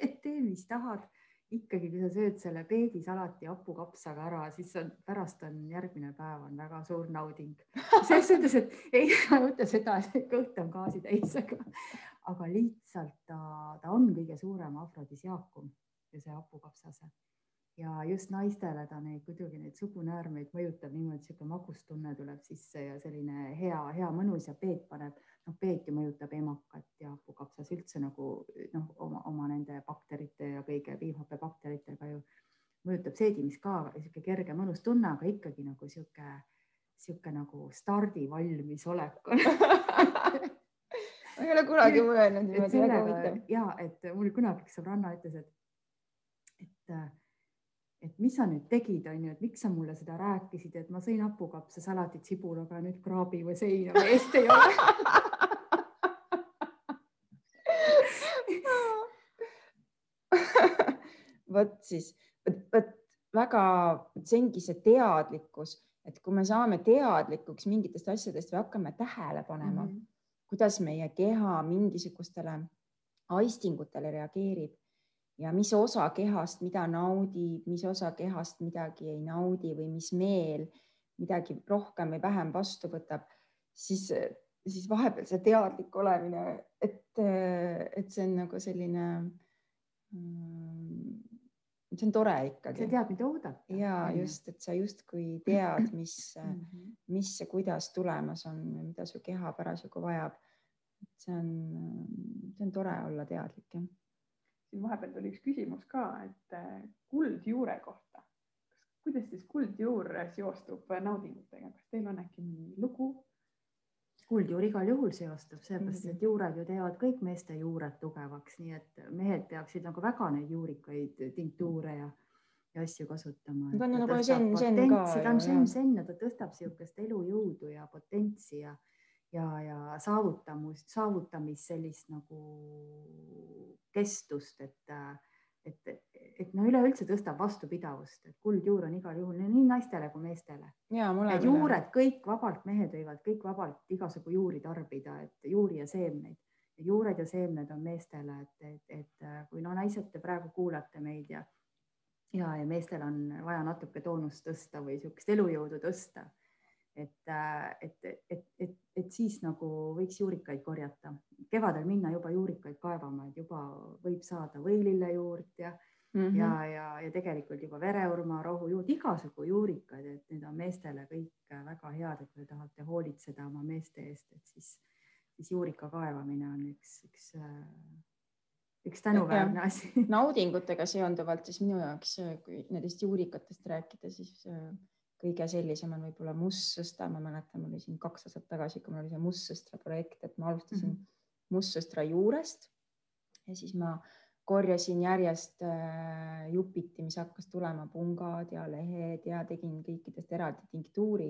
C: et tee, mis tahad, ikkagi, kui sa sööd selle peedisalati hapukapsaga ära, siis on pärast on järgmine päev on väga suur nauding. selles suhtes, et ei mõtle seda, et kõht on gaasitäis, aga, aga lihtsalt ta, ta on kõige suurem afrodisiaakum ja see hapukapsase ja just naistele ta neid muidugi neid sugunäärmeid mõjutab niimoodi, sihuke magustunne tuleb sisse ja selline hea, hea mõnus ja peet paneb, noh, peet ju mõjutab emakat ja hapukapsas üldse nagu noh, oma, oma nende bakterite ja kõige piimhappebakteritega ju mõjutab seedimist ka, sihuke kerge mõnus tunne, aga ikkagi nagu sihuke, sihuke nagu stardi valmisolek on.
B: ma ei ole kunagi mõelnud niimoodi, väga huvitav.
C: ja et mul kunagi üks sõbranna ütles, et, et, mis sa nüüd tegid, onju, et miks sa mulle seda rääkisid, et ma sõin hapukapsasalatit sibulaga ja nüüd kraabime seina, meest ei ole.
B: vot siis, vot väga, see ongi see teadlikkus, et kui me saame teadlikuks mingitest asjadest või hakkame tähele panema mm. -hmm. kuidas meie keha mingisugustele aistingutele reageerib ja mis osa kehast mida naudib, mis osa kehast midagi ei naudi või mis meel midagi rohkem või vähem vastu võtab, siis, siis vahepeal see teadlik olemine, et, et see on nagu selline mm, see on tore
C: sa
B: ikkagi
C: tead, mida oodata.
B: ja just, et sa justkui tead, mis,
C: Mhm.
B: mis ja kuidas tulemas on mida su keha parasjagu vajab. see on, see on tore olla teadlik jah.
A: Siin vahepeal tuli üks küsimus ka, et äh, kuldjuure kohta. kuidas siis kuldjuur seostub naudingutega, kas teil on äkki mõni lugu?
C: kuldjuur igal juhul seostub, sellepärast
B: Muidugi.
C: et juured ju teevad kõik meeste juured tugevaks, nii et mehed peaksid nagu väga neid juurikaid tinktuure ja, ja asju kasutama.
B: Ta on ju nagu zen-zen ka
C: ta on zen-zen ja ta tõstab niisugust elujõudu ja potentsi ja, ja, ja saavutamist, saavutamist sellist nagu kestust, et, et, et no üleüldse tõstab vastupidavust, et kuldjuur on igal juhul nii naistele kui meestele
B: ja
C: Need juured kõik vabalt, mehed võivad kõik vabalt igasugu juuri tarbida, et juuri ja seemneid. juured ja seemned on meestele, et, et, et kui no naised, te praegu kuulate meid ja ja, ja meestel on vaja natuke toonust tõsta või niisugust elujõudu tõsta. et, et, et, et, et siis nagu võiks juurikaid korjata, kevadel minna juba juurikaid kaevama, et juba võib saada võilillejuurt ja
B: mm. -hmm.
C: ja, ja, ja tegelikult juba vereurma, rohujuurt, igasugu juurikad, et need on meestele kõik väga head, et te tahate hoolitseda oma meeste eest, et siis, siis juurika kaevamine on üks, üks, üks tänuväärne asi.
B: naudingutega seonduvalt siis minu jaoks, kui nendest juurikatest rääkida, siis kõige sellisem on võib-olla mustsõstra, ma mäletan, mul oli siin kaks aastat tagasi, kui mul oli see mustsõstra projekt, et ma alustasin mm. -hmm. mustsõstra juurest ja siis ma korjasin järjest äh, jupiti, mis hakkas tulema, pungad ja lehed ja tegin kõikidest eraldi tinktuuri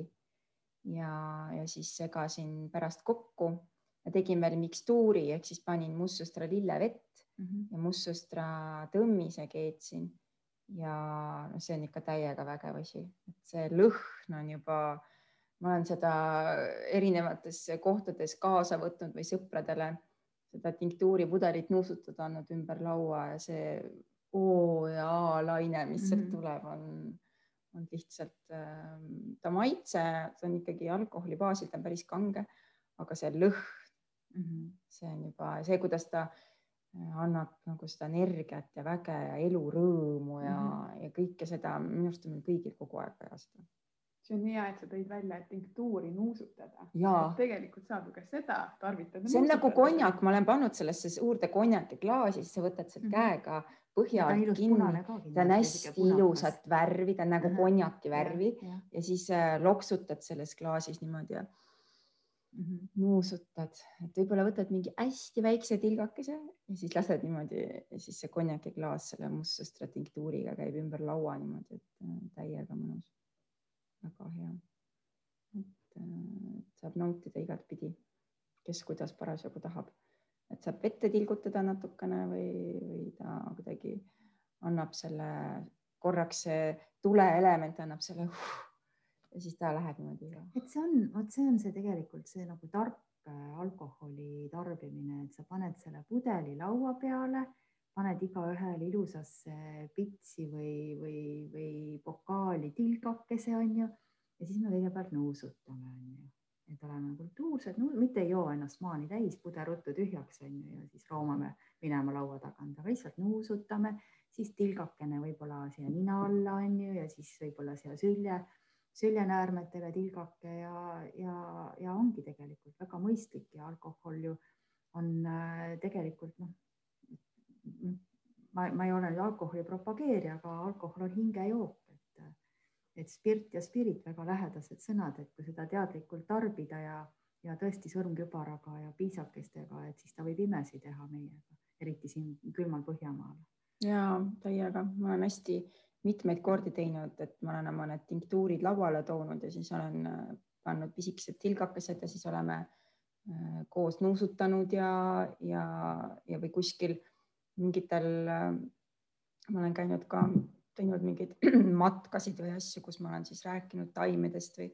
B: ja, ja siis segasin pärast kokku ja tegin veel mikstuuri ehk siis panin mustsõstra lillevett ja mustsõstra tõmmise keetsin ja noh, see on ikka täiega vägev asi, et see lõhn on juba, ma olen seda erinevates kohtades kaasa võtnud või sõpradele seda tinktuuripudelit nuusutada andnud ümber laua ja see O ja A laine, mis sealt
C: Mhm.
B: tuleb, on, on lihtsalt, ta maitse, see on ikkagi alkoholi baasil, ta on päris kange, aga see lõhn,
C: Mhm.
B: see on juba see, kuidas ta äh, annab nagu seda energiat ja väge ja elurõõmu ja mm, -hmm. ja kõike seda, minu arust on meil kõigil kogu aeg vaja seda.
A: see on nii hea, et sa tõid välja, et tinktuuri nuusutada.
B: ja
A: tegelikult saab ju ka seda tarvitada.
B: see on nagu konjak, ma olen pannud sellesse suurde konjakiklaasi, siis sa võtad sealt
C: Mhm.
B: käega
C: ta
B: põhja alt kinni, ta on hästi ilusat värvi, ta on nagu
C: Ahah,
B: konjaki värvi
C: ja,
B: ja siis äh, loksutad selles klaasis niimoodi ja
C: Mhm.
B: nuusutad, et võib-olla võtad mingi hästi väikse tilgakese ja siis lased niimoodi siis see konjakiklaas selle mustsõstra tinktuuriga käib ümber laua niimoodi, et äh, täiega mõnus. väga hea. et äh, saab nautida igatpidi, kes kuidas parasjagu tahab, et saab vette tilgutada natukene või, või ta kuidagi annab selle korraks see tuleelement annab selle uh, ja siis ta läheb niimoodi üle.
C: et see on, vot see on see tegelikult see nagu tark äh, alkoholi tarbimine, et sa paned selle pudeli laua peale, paned igaühele ilusasse pitsi või, või, või pokaali tilgakese onju ja siis me kõigepealt nuusutame onju et oleme kultuursed no,, mitte ei joo ennast maani täis, puder ruttu tühjaks on ju ja siis roomame minema laua tagant, aga lihtsalt nuusutame, siis tilgakene võib-olla siia nina alla on ju ja siis võib-olla siia sülje, süljenäärmetele tilgake ja, ja, ja ongi tegelikult väga mõistlik ja alkohol ju on äh, tegelikult noh, ma, ma ei ole nüüd alkoholi propageerija, aga alkohol on hingejook et spirt ja spirit väga lähedased sõnad, et kui seda teadlikult tarbida ja, ja tõesti sõrmkübaraga ja piisakestega, et siis ta võib imesi teha meiega, eriti siin külmal Põhjamaal.
B: ja täiega, ma olen hästi mitmeid kordi teinud, et ma olen oma need tinktuurid lauale toonud ja siis olen äh, pannud pisikesed tilgakesed ja siis oleme äh, koos nuusutanud ja, ja, ja või kuskil mingitel, äh, ma olen käinud ka teinud mingeid matkasid või asju, kus ma olen siis rääkinud taimedest või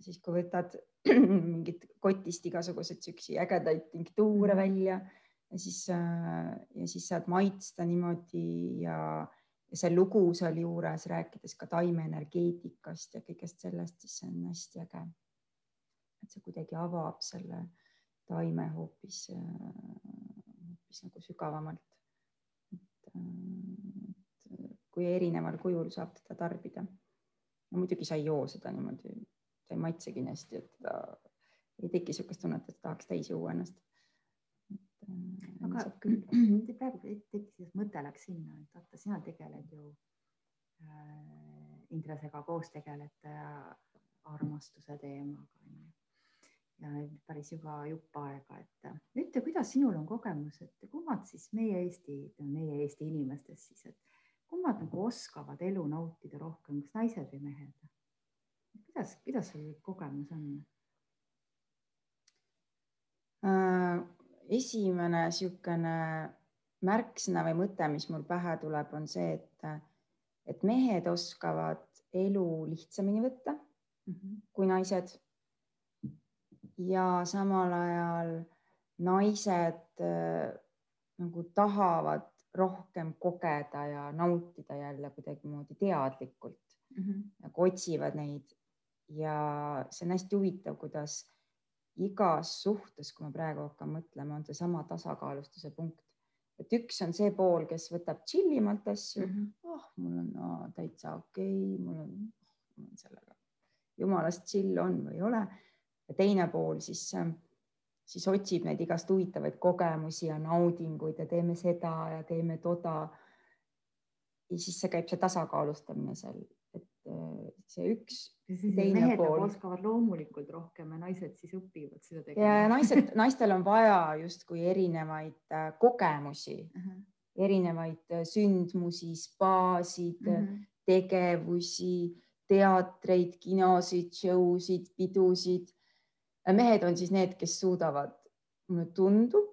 B: siis, kui võtad mingit kotist igasuguseid siukseid ägedaid tinktuure mhm. välja ja siis ja siis saad maitsta niimoodi ja, ja see lugu sealjuures rääkides ka taimeenergeetikast ja kõigest sellest, siis see on hästi äge. et see kuidagi avab selle taime hoopis, äh, hoopis nagu sügavamalt. et äh, kui erineval kujul saab teda tarbida. no muidugi sa ei joo seda niimoodi, ta ei maitsegi nii hästi, et ta ei teki niisugust tunnet, et tahaks täis juua ennast.
C: Äh, aga praegu tekkis mõte läks sinna, et vaata, sina tegeled ju äh, Indresega koos tegelete armastuse teemaga onju ja päris juba jupp aega, et ütle, kuidas sinul on kogemus, et kummad siis meie Eesti, meie Eesti inimestest siis, et kummad nagu oskavad elu nautida rohkem, kas naised või mehed? kuidas, kuidas sul kogemus on
B: äh,? Esimene niisugune märksõna või mõte, mis mul pähe tuleb, on see, et, et mehed oskavad elu lihtsamini võtta mm -hmm. kui naised. ja samal ajal naised äh, nagu tahavad rohkem kogeda ja nautida jälle kuidagimoodi teadlikult mm -hmm. nagu otsivad neid. ja see on hästi huvitav, kuidas igas suhtes, kui ma praegu hakkan mõtlema, on seesama tasakaalustuse punkt, et üks on see pool, kes võtab tšillimalt asju mm, -hmm. oh, mul on no, täitsa okei okay,, mul on, mul on sellega jumalast chill on või ei ole. ja teine pool siis äh, siis otsib neid igast huvitavaid kogemusi ja naudinguid ja teeme seda ja teeme toda. ja siis see käib see tasakaalustamine seal, see üks.
C: mehed pool... oskavad loomulikult rohkem ja naised siis õpivad seda
B: tegema. ja naised, naistel on vaja justkui erinevaid äh, kogemusi uh, -huh. erinevaid äh, sündmusi, spaasid uh, -huh. tegevusi, teatreid, kinosid, show sid, pidusid mehed on siis need, kes suudavad, mulle tundub,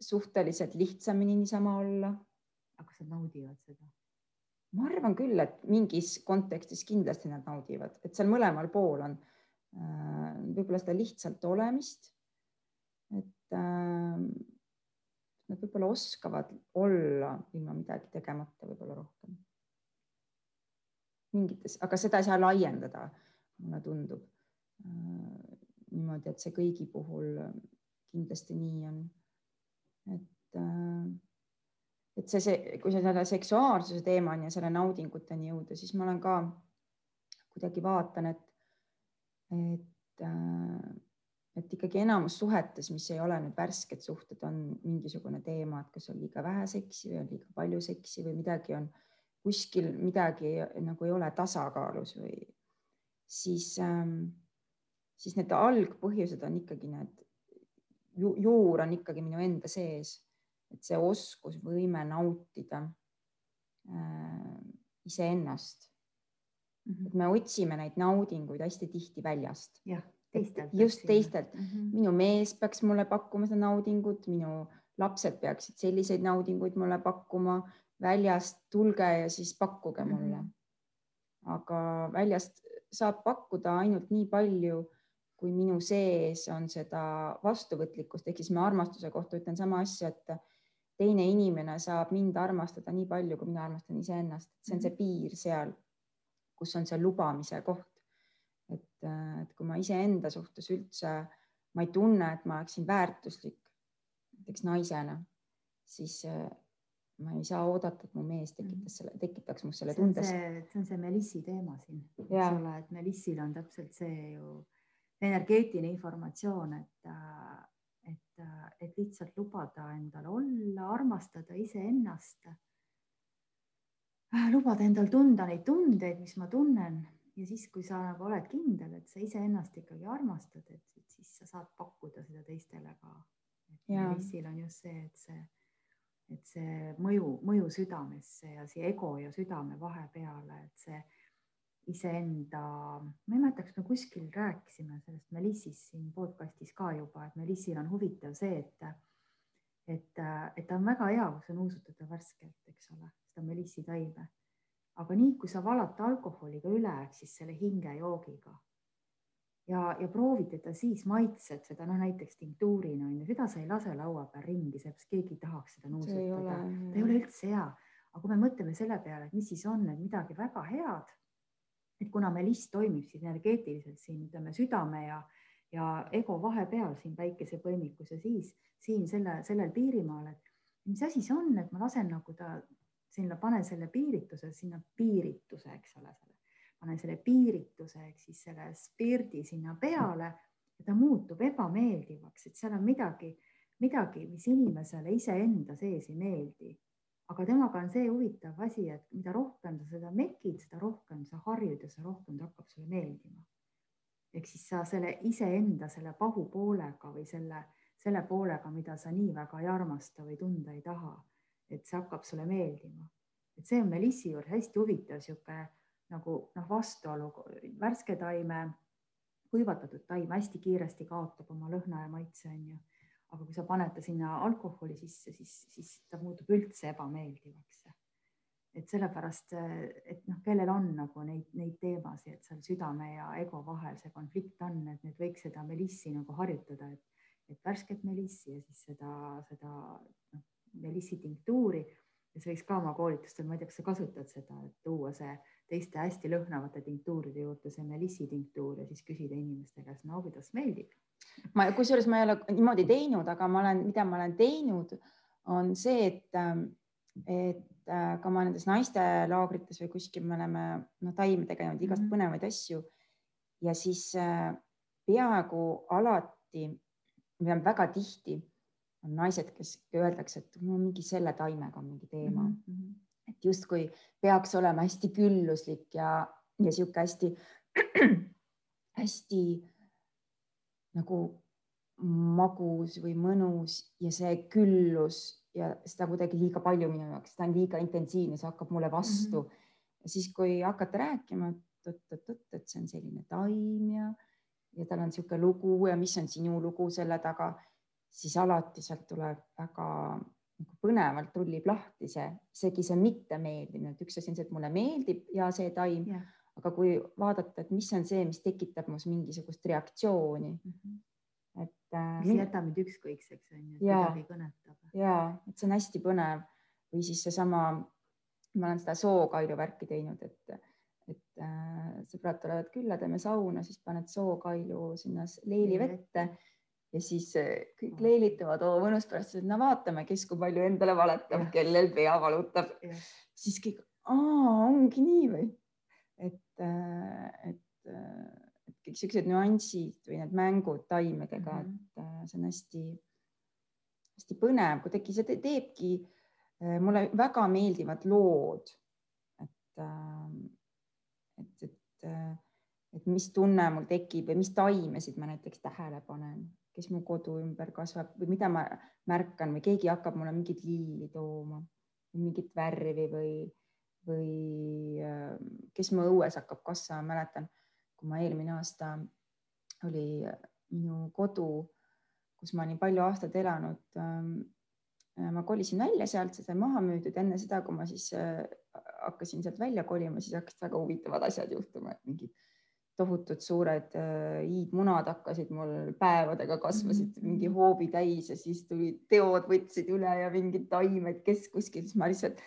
B: suhteliselt lihtsamini niisama olla.
C: aga kas nad naudivad seda?
B: Ma arvan küll, et mingis kontekstis kindlasti nad naudivad, et seal mõlemal pool on äh, võib-olla seda lihtsalt olemist. et äh, nad võib-olla oskavad olla ilma midagi tegemata võib-olla rohkem. mingites, aga seda ei saa laiendada, mulle tundub äh, niimoodi, et see kõigi puhul kindlasti nii on. et, äh, et see, see, kui sa selle seksuaalsuse teemani ja selle naudinguteni jõuda, siis ma olen ka kuidagi vaatan, et, et, äh, et ikkagi enamus suhetes, mis ei ole nüüd värsked suhted, on mingisugune teema, et kas on liiga vähe seksi või on liiga palju seksi või midagi on kuskil midagi nagu ei ole tasakaalus või siis ähm, siis need algpõhjused on ikkagi need ju,, juur on ikkagi minu enda sees, et see oskus, võime nautida äh, iseennast mm. -hmm. et me otsime neid naudinguid hästi tihti väljast.
C: jah, teistelt.
B: just teistelt mm. -hmm. minu mees peaks mulle pakkuma seda naudingut, minu lapsed peaksid selliseid naudinguid mulle pakkuma väljast, tulge ja siis pakkuge mulle mm. -hmm. aga väljast saab pakkuda ainult nii palju, kui minu sees on seda vastuvõtlikkust, ehk siis ma armastuse kohta ütlen sama asja, et teine inimene saab mind armastada nii palju, kui mina armastan iseennast, see on see piir seal, kus on see lubamise koht. et, et kui ma iseenda suhtes üldse, ma ei tunne, et ma oleksin väärtuslik näiteks naisena, siis ma ei saa oodata, et mu mees tekitas selle, tekitaks must selle tunde.
C: see on see Melissi teema siin, eks ole, et Melissil on täpselt see ju energeetiline informatsioon, et, et, et lihtsalt lubada endal olla, armastada iseennast. lubada endal tunda neid tundeid, mis ma tunnen ja siis, kui sa nagu oled kindel, et sa iseennast ikkagi armastad, et siis sa saad pakkuda seda teistele ka. Melissil on just see, et see et see mõju, mõju südamesse ja see ego ja südame vahepeale, et see iseenda, ma ei mäleta, kas me kuskil rääkisime sellest Melissis siin podcast'is ka juba, et Melissil on huvitav see, et, et, et ta on väga hea, kui see on uusutatud värskelt, eks ole, seda Melissi taime. aga nii kui sa valad alkoholiga üle, ehk siis selle hingejoogiga ja, ja proovid teda siis maitsed seda, noh näiteks tinktuurina on ju, seda sa ei lase laua peal ringi, sellepärast keegi ei tahaks seda nuusutada, ta ei ole üldse hea. aga kui me mõtleme selle peale, et mis siis on, et midagi väga head, et kuna meliss toimib siis energeetiliselt siin ütleme südame ja, ja ego vahepeal siin päikesepõimikus ja siis siin selle, sellel piirimaal, et mis asi see on, et ma lasen nagu ta sinna, panen selle piirituse sinna piirituse, eks ole, panen selle piirituse ehk siis selle spirdi sinna peale ja ta muutub ebameeldivaks, et seal on midagi, midagi, mis inimesele iseenda sees ei meeldi. Aga temaga on see huvitav asi, et mida rohkem sa seda mekid, seda rohkem sa harjud ja seda rohkem ta hakkab sulle meeldima. ehk siis sa selle iseenda selle pahupoolega või selle, selle poolega, mida sa nii väga ei armasta või tunda ei taha, et see hakkab sulle meeldima. et see on Melissi juures hästi huvitav niisugune nagu noh, vastuolu, värske taime, kuivatatud taim hästi kiiresti kaotab oma lõhna ja maitse, on ju. Aga kui sa paned ta sinna alkoholi sisse, siis, siis ta muutub üldse ebameeldivaks. et sellepärast, et noh, kellel on nagu neid, neid teemasid, et seal südame ja ego vahel see konflikt on, et need võiks seda melissi nagu harjutada, et, et värsket melissi ja siis seda, seda noh, melissi tinktuuri ja see võiks ka oma koolitustel, ma ei tea, kas sa kasutad seda, et tuua see teiste hästi lõhnavate tinktuuride juurde see melissi tinktuur ja siis küsida inimeste käest, no kuidas meeldib.
B: Ma, kusjuures ma ei ole niimoodi teinud, aga ma olen, mida ma olen teinud, on see, et, et ka ma nendes naistelaagrites või kuskil me oleme no, taimedega teinud igast mm -hmm. põnevaid asju ja siis peaaegu alati või väga tihti on naised, kes öeldakse, et no mingi selle taimega on mingi teema mm. -hmm. et justkui peaks olema hästi külluslik ja, ja sihuke hästi, hästi nagu magus või mõnus ja see küllus ja seda kuidagi liiga palju minu jaoks, ta on liiga intensiivne, see hakkab mulle vastu mm. -hmm. ja siis, kui hakata rääkima, et oot-oot-oot, et see on selline taim ja, ja tal on niisugune lugu ja mis on sinu lugu selle taga siis alati sealt tuleb väga nagu põnevalt rullib lahti see, isegi see mittemeeldimine, et üks asi on see, et mulle meeldib ja see taim yeah., aga kui vaadata, et mis on see, mis tekitab minus mingisugust reaktsiooni mm.
C: -hmm. et äh,. mis ei jäta mind ükskõikseks on ju, et midagi kõnetab.
B: ja, et see on hästi põnev või siis seesama, ma olen seda sookailu värki teinud, et et äh, sõbrad tulevad külla, teeme sauna, siis paned sookailu sinna leelivette ja siis eh, kõik leelitavad, oo mõnus pärast, no vaatame, kes kui palju endale valetab, kellel pea valutab. siis kõik, aa, ongi nii või? Et, äh, et, äh, et kõik siuksed nüansid või need mängud taimedega mm, -hmm. et see on hästi-hästi põnev, kuidagi see teebki, mulle väga meeldivad lood. et, et, et, et mis tunne mul tekib või mis taimesid ma näiteks tähele panen kes mu kodu ümber kasvab või mida ma märkan või keegi hakkab mulle mingit lilli tooma, mingit värvi või, või äh, kes mu õues hakkab kasvama, mäletan, kui ma eelmine aasta oli minu kodu, kus ma olin palju aastaid elanud. Ähm, ma kolisin välja sealt, see sai maha müüdud enne seda, kui ma siis äh, hakkasin sealt välja kolima, siis hakkasid väga huvitavad asjad juhtuma, et mingid tohutud suured äh, hiidmunad hakkasid mul päevadega kasvasid -hmm. mingi hoobi täis ja siis tulid teod võtsid üle ja mingid taimed, kes kuskil, siis ma lihtsalt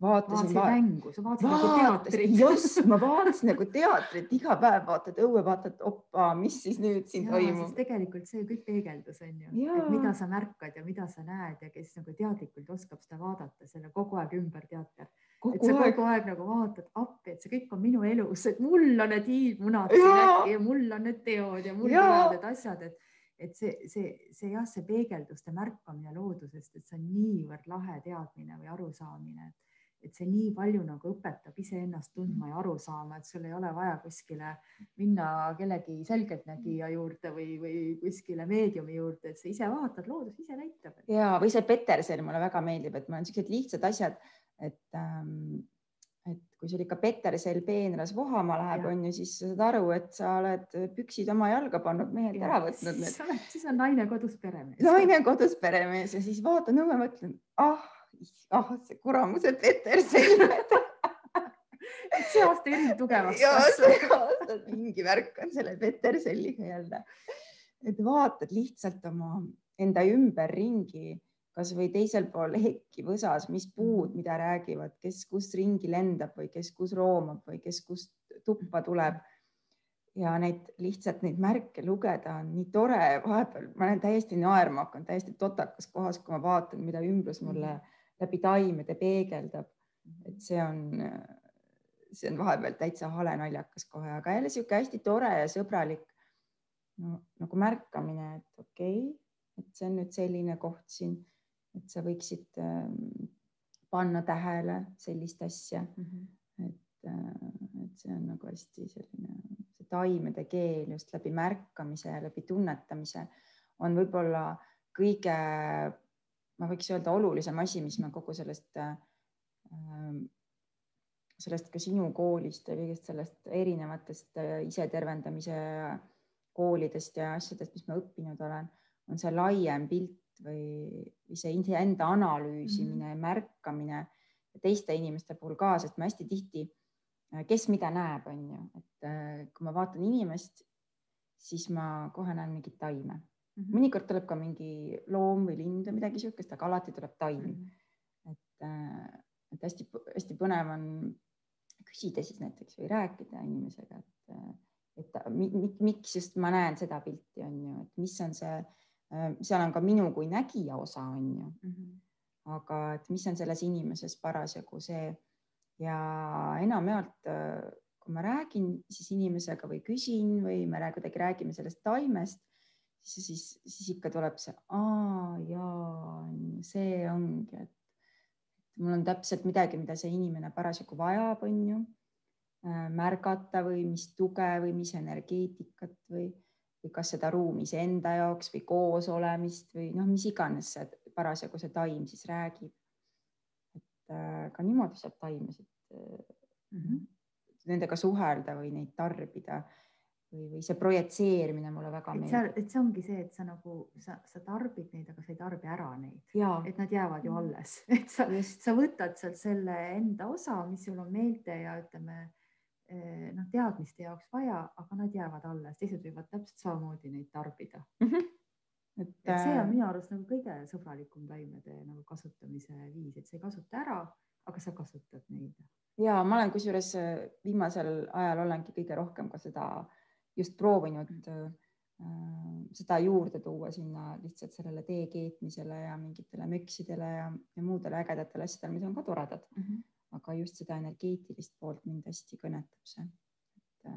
B: vaatasin
C: vaatasid mängu, sa vaatasid nagu teatrit.
B: just, ma vaatasin nagu teatrit, iga päev vaatad õue, vaatad, opa, mis siis nüüd siin ja, toimub.
C: tegelikult see kõik peegeldus on ju, et mida sa märkad ja mida sa näed ja kes nagu teadlikult oskab seda vaadata, selle kogu aeg ümber teater. et sa kogu aeg nagu vaatad appi, et see kõik on minu elus, et mul on need hiidmunad siin äkki ja mul on need teod ja mul tulevad need asjad, et et see, see, see jah, see peegelduste märkamine loodusest, et see on niivõrd lahe teadmine või arusaamine, et et see nii palju nagu õpetab iseennast tundma ja aru saama, et sul ei ole vaja kuskile minna kellegi selgeltnägija juurde või, või kuskile meediumi juurde, et sa ise vaatad, loodus ise näitab.
B: ja, või see Peterson mulle väga meeldib, et mul on siuksed lihtsad asjad, et ähm, et kui sul ikka Petersel peenras vohama läheb, on ju, siis sa saad aru, et sa oled püksid oma jalga pannud, mehelt ära võtnud.
C: siis on naine kodus peremees.
B: naine kodus peremees ja siis vaatan õue, mõtlen, ah ah oh, see kuramuse Peterson
C: see aasta eriti tugevaks
B: kasvab. mingi värk on selle Peterseliga jälle. et vaatad lihtsalt oma enda ümberringi, kasvõi teisel pool hekki võsas, mis puud, mida räägivad, kes kus ringi lendab või kes kus roomab või kes kust tuppa tuleb. ja neid lihtsalt neid märke lugeda on nii tore, vahepeal ma olen täiesti naerma hakanud, täiesti totakas kohas, kui ma vaatan, mida ümbrus mulle mm läbi taimede peegeldab. et see on, see on vahepeal täitsa hale naljakas kohe, aga jälle sihuke hästi tore ja sõbralik no, nagu märkamine, et okei okay,, et see on nüüd selline koht siin, et sa võiksid äh, panna tähele sellist asja mm. -hmm. et äh,, et see on nagu hästi selline, see taimede keel just läbi märkamise ja läbi tunnetamise on võib-olla kõige ma võiks öelda, olulisem asi, mis ma kogu sellest, ähm, sellest ka sinu koolist ja kõigest sellest erinevatest äh, isetervendamise koolidest ja asjadest, mis ma õppinud olen, on see laiem pilt või, või see iseenda analüüsimine mm, -hmm. märkamine teiste inimeste puhul ka, sest ma hästi tihti, äh, kes mida näeb, on ju, et äh, kui ma vaatan inimest, siis ma kohe näen mingit taime Mm -hmm. mõnikord tuleb ka mingi loom või lind või midagi niisugust, aga alati tuleb taim mm. -hmm. et, äh, et hästi-hästi põnev on küsida siis näiteks või rääkida inimesega, et, äh, et miks just ma näen seda pilti, on ju, et mis on see, äh, seal on ka minu kui nägija osa, on ju mm. -hmm. aga et mis on selles inimeses parasjagu see ja enamjaolt kui ma räägin siis inimesega või küsin või me kuidagi räägime sellest taimest siis, siis, siis ikka tuleb see, aa jaa, see ongi, et mul on täpselt midagi, mida see inimene parasjagu vajab, on ju äh, märgata või mis tuge või mis energeetikat või, või kas seda ruumi iseenda jaoks või koos olemist või noh, mis iganes see parasjagu see taim siis räägib. et äh, ka niimoodi saab taimesid mm -hmm. nendega suhelda või neid tarbida või, või see projitseerimine mulle väga
C: et meeldib. et see ongi see, et sa nagu sa, sa tarbid neid, aga sa ei tarbi ära neid, et nad jäävad ju mm. alles, et sa, sa võtad sealt selle enda osa, mis sul on meelte ja ütleme eh, noh, teadmiste jaoks vaja, aga nad jäävad alles, teised võivad täpselt samamoodi neid tarbida mm. -hmm. Et, et see on äh, minu arust nagu kõige sõbralikum taimede nagu kasutamise viis, et sa ei kasuta ära, aga sa kasutad neid.
B: ja ma olen kusjuures äh, viimasel ajal olengi kõige rohkem ka seda äh, just proovinud äh, seda juurde tuua sinna lihtsalt sellele tee keetmisele ja mingitele möksidele ja, ja muudele ägedatele asjadele, mis on ka toredad mm. -hmm. aga just seda energeetilist poolt mind hästi kõnetab see, et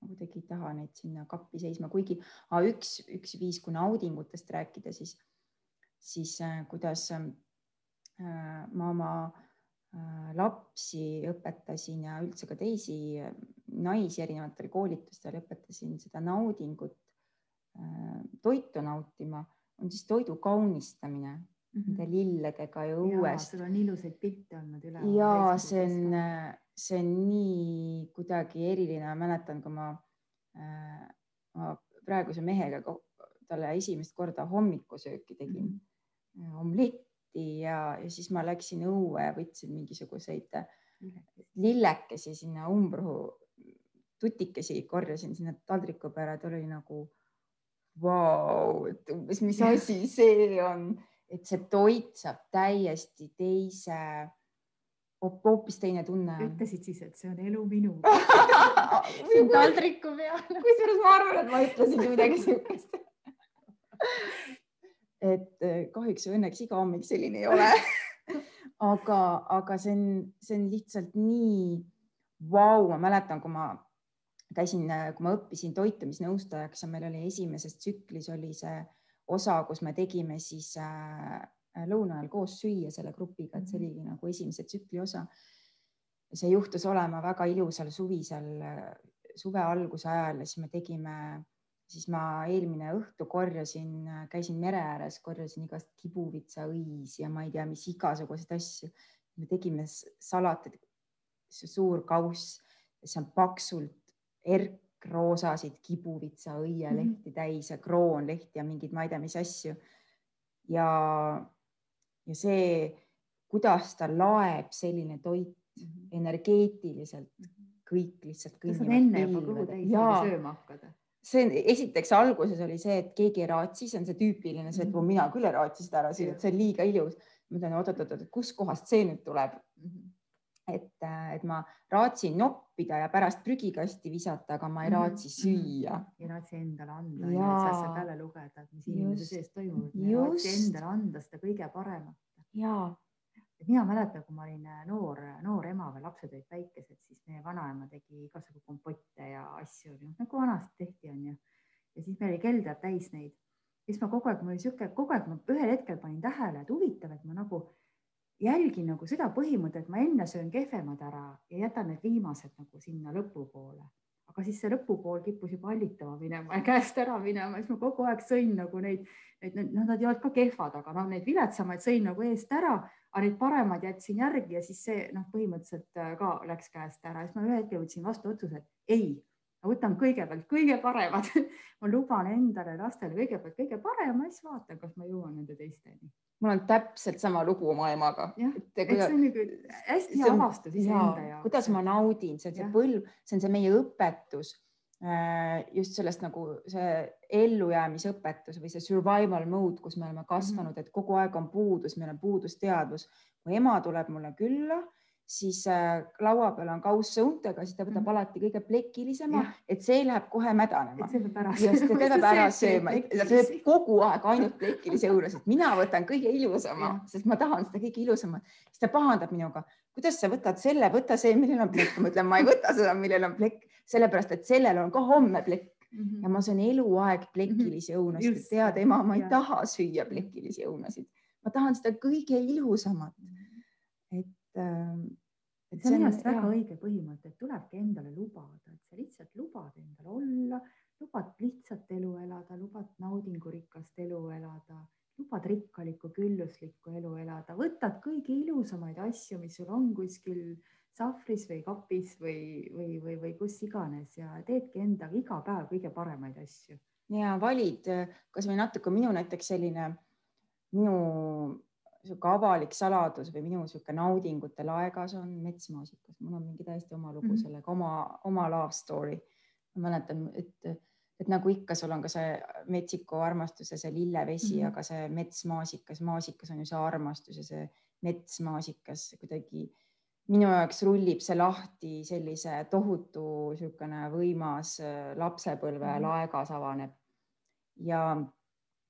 B: ma kuidagi ei taha neid sinna kappi seisma, kuigi ah, üks, üks viis, kui naudingutest rääkida, siis, siis äh, kuidas äh, ma oma äh, lapsi õpetasin ja üldse ka teisi naisi erinevatel koolitustel õpetasin seda naudingut, äh, toitu nautima, on siis toidu kaunistamine mm -hmm. nende lilledega ja õuest.
C: sul on ilusaid pilte olnud üle.
B: ja see on, see on nii kuidagi eriline, ma mäletan, kui ma, ma praeguse mehega talle esimest korda hommikusööki tegin mm, -hmm. omlett lahti ja, ja siis ma läksin õue ja võtsin mingisuguseid lillekesi sinna umbrohu, tutikesi korjasin sinna taldriku peale, ta oli nagu vau, et umbes, mis asi see on, et see toit saab täiesti teise, hoopis teine tunne.
C: ütlesid siis, et see on elu minuga siin taldriku peal.
B: kusjuures ma arvan, et ma ütlesin midagi siukest et eh, kahjuks või õnneks iga hommik selline ei ole. Aga, aga see on, see on lihtsalt nii vau, ma mäletan, kui ma käisin, kui ma õppisin toitumisnõustajaks ja meil oli esimeses tsüklis oli see osa, kus me tegime siis äh, lõuna ajal koos süüa selle grupiga, et see mhm. oligi nagu esimese tsükli osa. see juhtus olema väga ilusal suvisel, suve alguse ajal ja siis me tegime siis ma eelmine õhtu korjasin, käisin mere ääres, korjasin igast kibuvitsaõis ja ma ei tea, mis igasuguseid asju. me tegime salatit, suur kauss, see on paksult erkroosasid kibuvitsaõielehti mhm. täis ja kroonlehti ja mingeid, ma ei tea, mis asju. ja, ja see, kuidas ta laeb, selline toit -hmm. energeetiliselt, mhm. kõik lihtsalt.
C: on sööma hakata?
B: see esiteks alguses oli see, et keegi ei raatsi, see on see tüüpiline, see, et mina küll ei raatsi seda ära, see on liiga ilus. ma ütlen oot-oot-oot, et kustkohast see nüüd tuleb mm. -hmm. Et, äh, et ma raatsin noppida ja pärast prügikasti visata, aga ma ei mhm. raatsi süüa.
C: ei raatsi endale anda, et sa saad peale lugeda, et mis inimese sees toimub, raatsi endale anda seda kõige paremat.
B: ja
C: et mina mäletan, kui ma olin äh, noor, noor ema või lapsed olid väikesed, siis meie vanaema tegi igasugu kompotte ja asju, nagu vanasti tehti, onju. ja siis meil oli kelder täis neid. siis ma kogu aeg, mul oli sihuke, kogu aeg ma ühel hetkel panin tähele, et huvitav, et ma nagu jälgin nagu seda põhimõtet, ma enne söön kehvemad ära ja jätan need viimased nagu sinna lõpupoole. Aga siis see lõpupool kippus juba hallitama minema ja käest ära minema, siis ma kogu aeg sõin nagu neid, neid, noh, nad ei olnud ka kehvad, aga noh, neid viletsamaid sõin nagu eest ära, aga neid paremad jätsin järgi ja siis see noh, põhimõtteliselt äh, ka läks käest ära, siis ma ühel hetkel võtsin vastu otsuse, et ei, ma võtan kõigepealt kõige paremad ma luban endale lastele kõigepealt kõige parema, siis vaatan, kas ma jõuan nende teisteni
B: mul on täpselt sama lugu oma emaga.
C: et see on nagu hästi hea avastus iseenda jaoks.
B: kuidas ma naudin, see on see põlv, see on see meie õpetus äh, just sellest nagu see ellujäämisõpetus või see survival mode, kus me oleme kasvanud, mhm. et kogu aeg on puudus, meil on puudusteadvus. kui ema tuleb mulle külla siis äh, laua peal on kauss õuntega, siis ta võtab mm -hmm. alati kõige plekilisema, et see läheb kohe mädanema.
C: see peab ära
B: sööma. ta peab ära sööma, ta sööb kogu aeg ainult plekilisi õunasid, mina võtan kõige ilusama, sest ma tahan seda kõige ilusamat. siis ta pahandab minuga, kuidas sa võtad selle, võta see, millel on plekk. ma ütlen, ma ei võta seda, millel on plekk, sellepärast et sellel on ka homme plekk. Mm -hmm. ja ma söön eluaeg plekilisi mm -hmm. õunasid, tead ema, ma ei ja. taha süüa plekilisi õunasid, ma tahan seda kõige ilusamat. -hmm et
C: et see on minu arust väga hea. õige põhimõte, et tulebki endale lubada, et sa lihtsalt lubad endale olla, lubad lihtsat elu elada, lubad naudingurikast elu elada, lubad rikkalikku, külluslikku elu elada, võtad kõige ilusamaid asju, mis sul on kuskil sahvris või kapis või, või, või, või kus iganes ja teedki endaga iga päev kõige paremaid asju.
B: ja valid kasvõi natuke minu näiteks selline minu niisugune avalik saladus või minu niisugune naudingute laegas on metsmaasikas, mul on mingi täiesti oma lugu mm -hmm. sellega, oma, oma love story. ma mäletan, et, et nagu ikka, sul on ka see metsiku armastus ja see lillevesi mm, -hmm. aga see metsmaasikas, maasikas on ju see armastus ja see metsmaasikas kuidagi minu jaoks rullib see lahti sellise tohutu niisugune võimas äh, lapsepõlve mm -hmm. laegas avaneb ja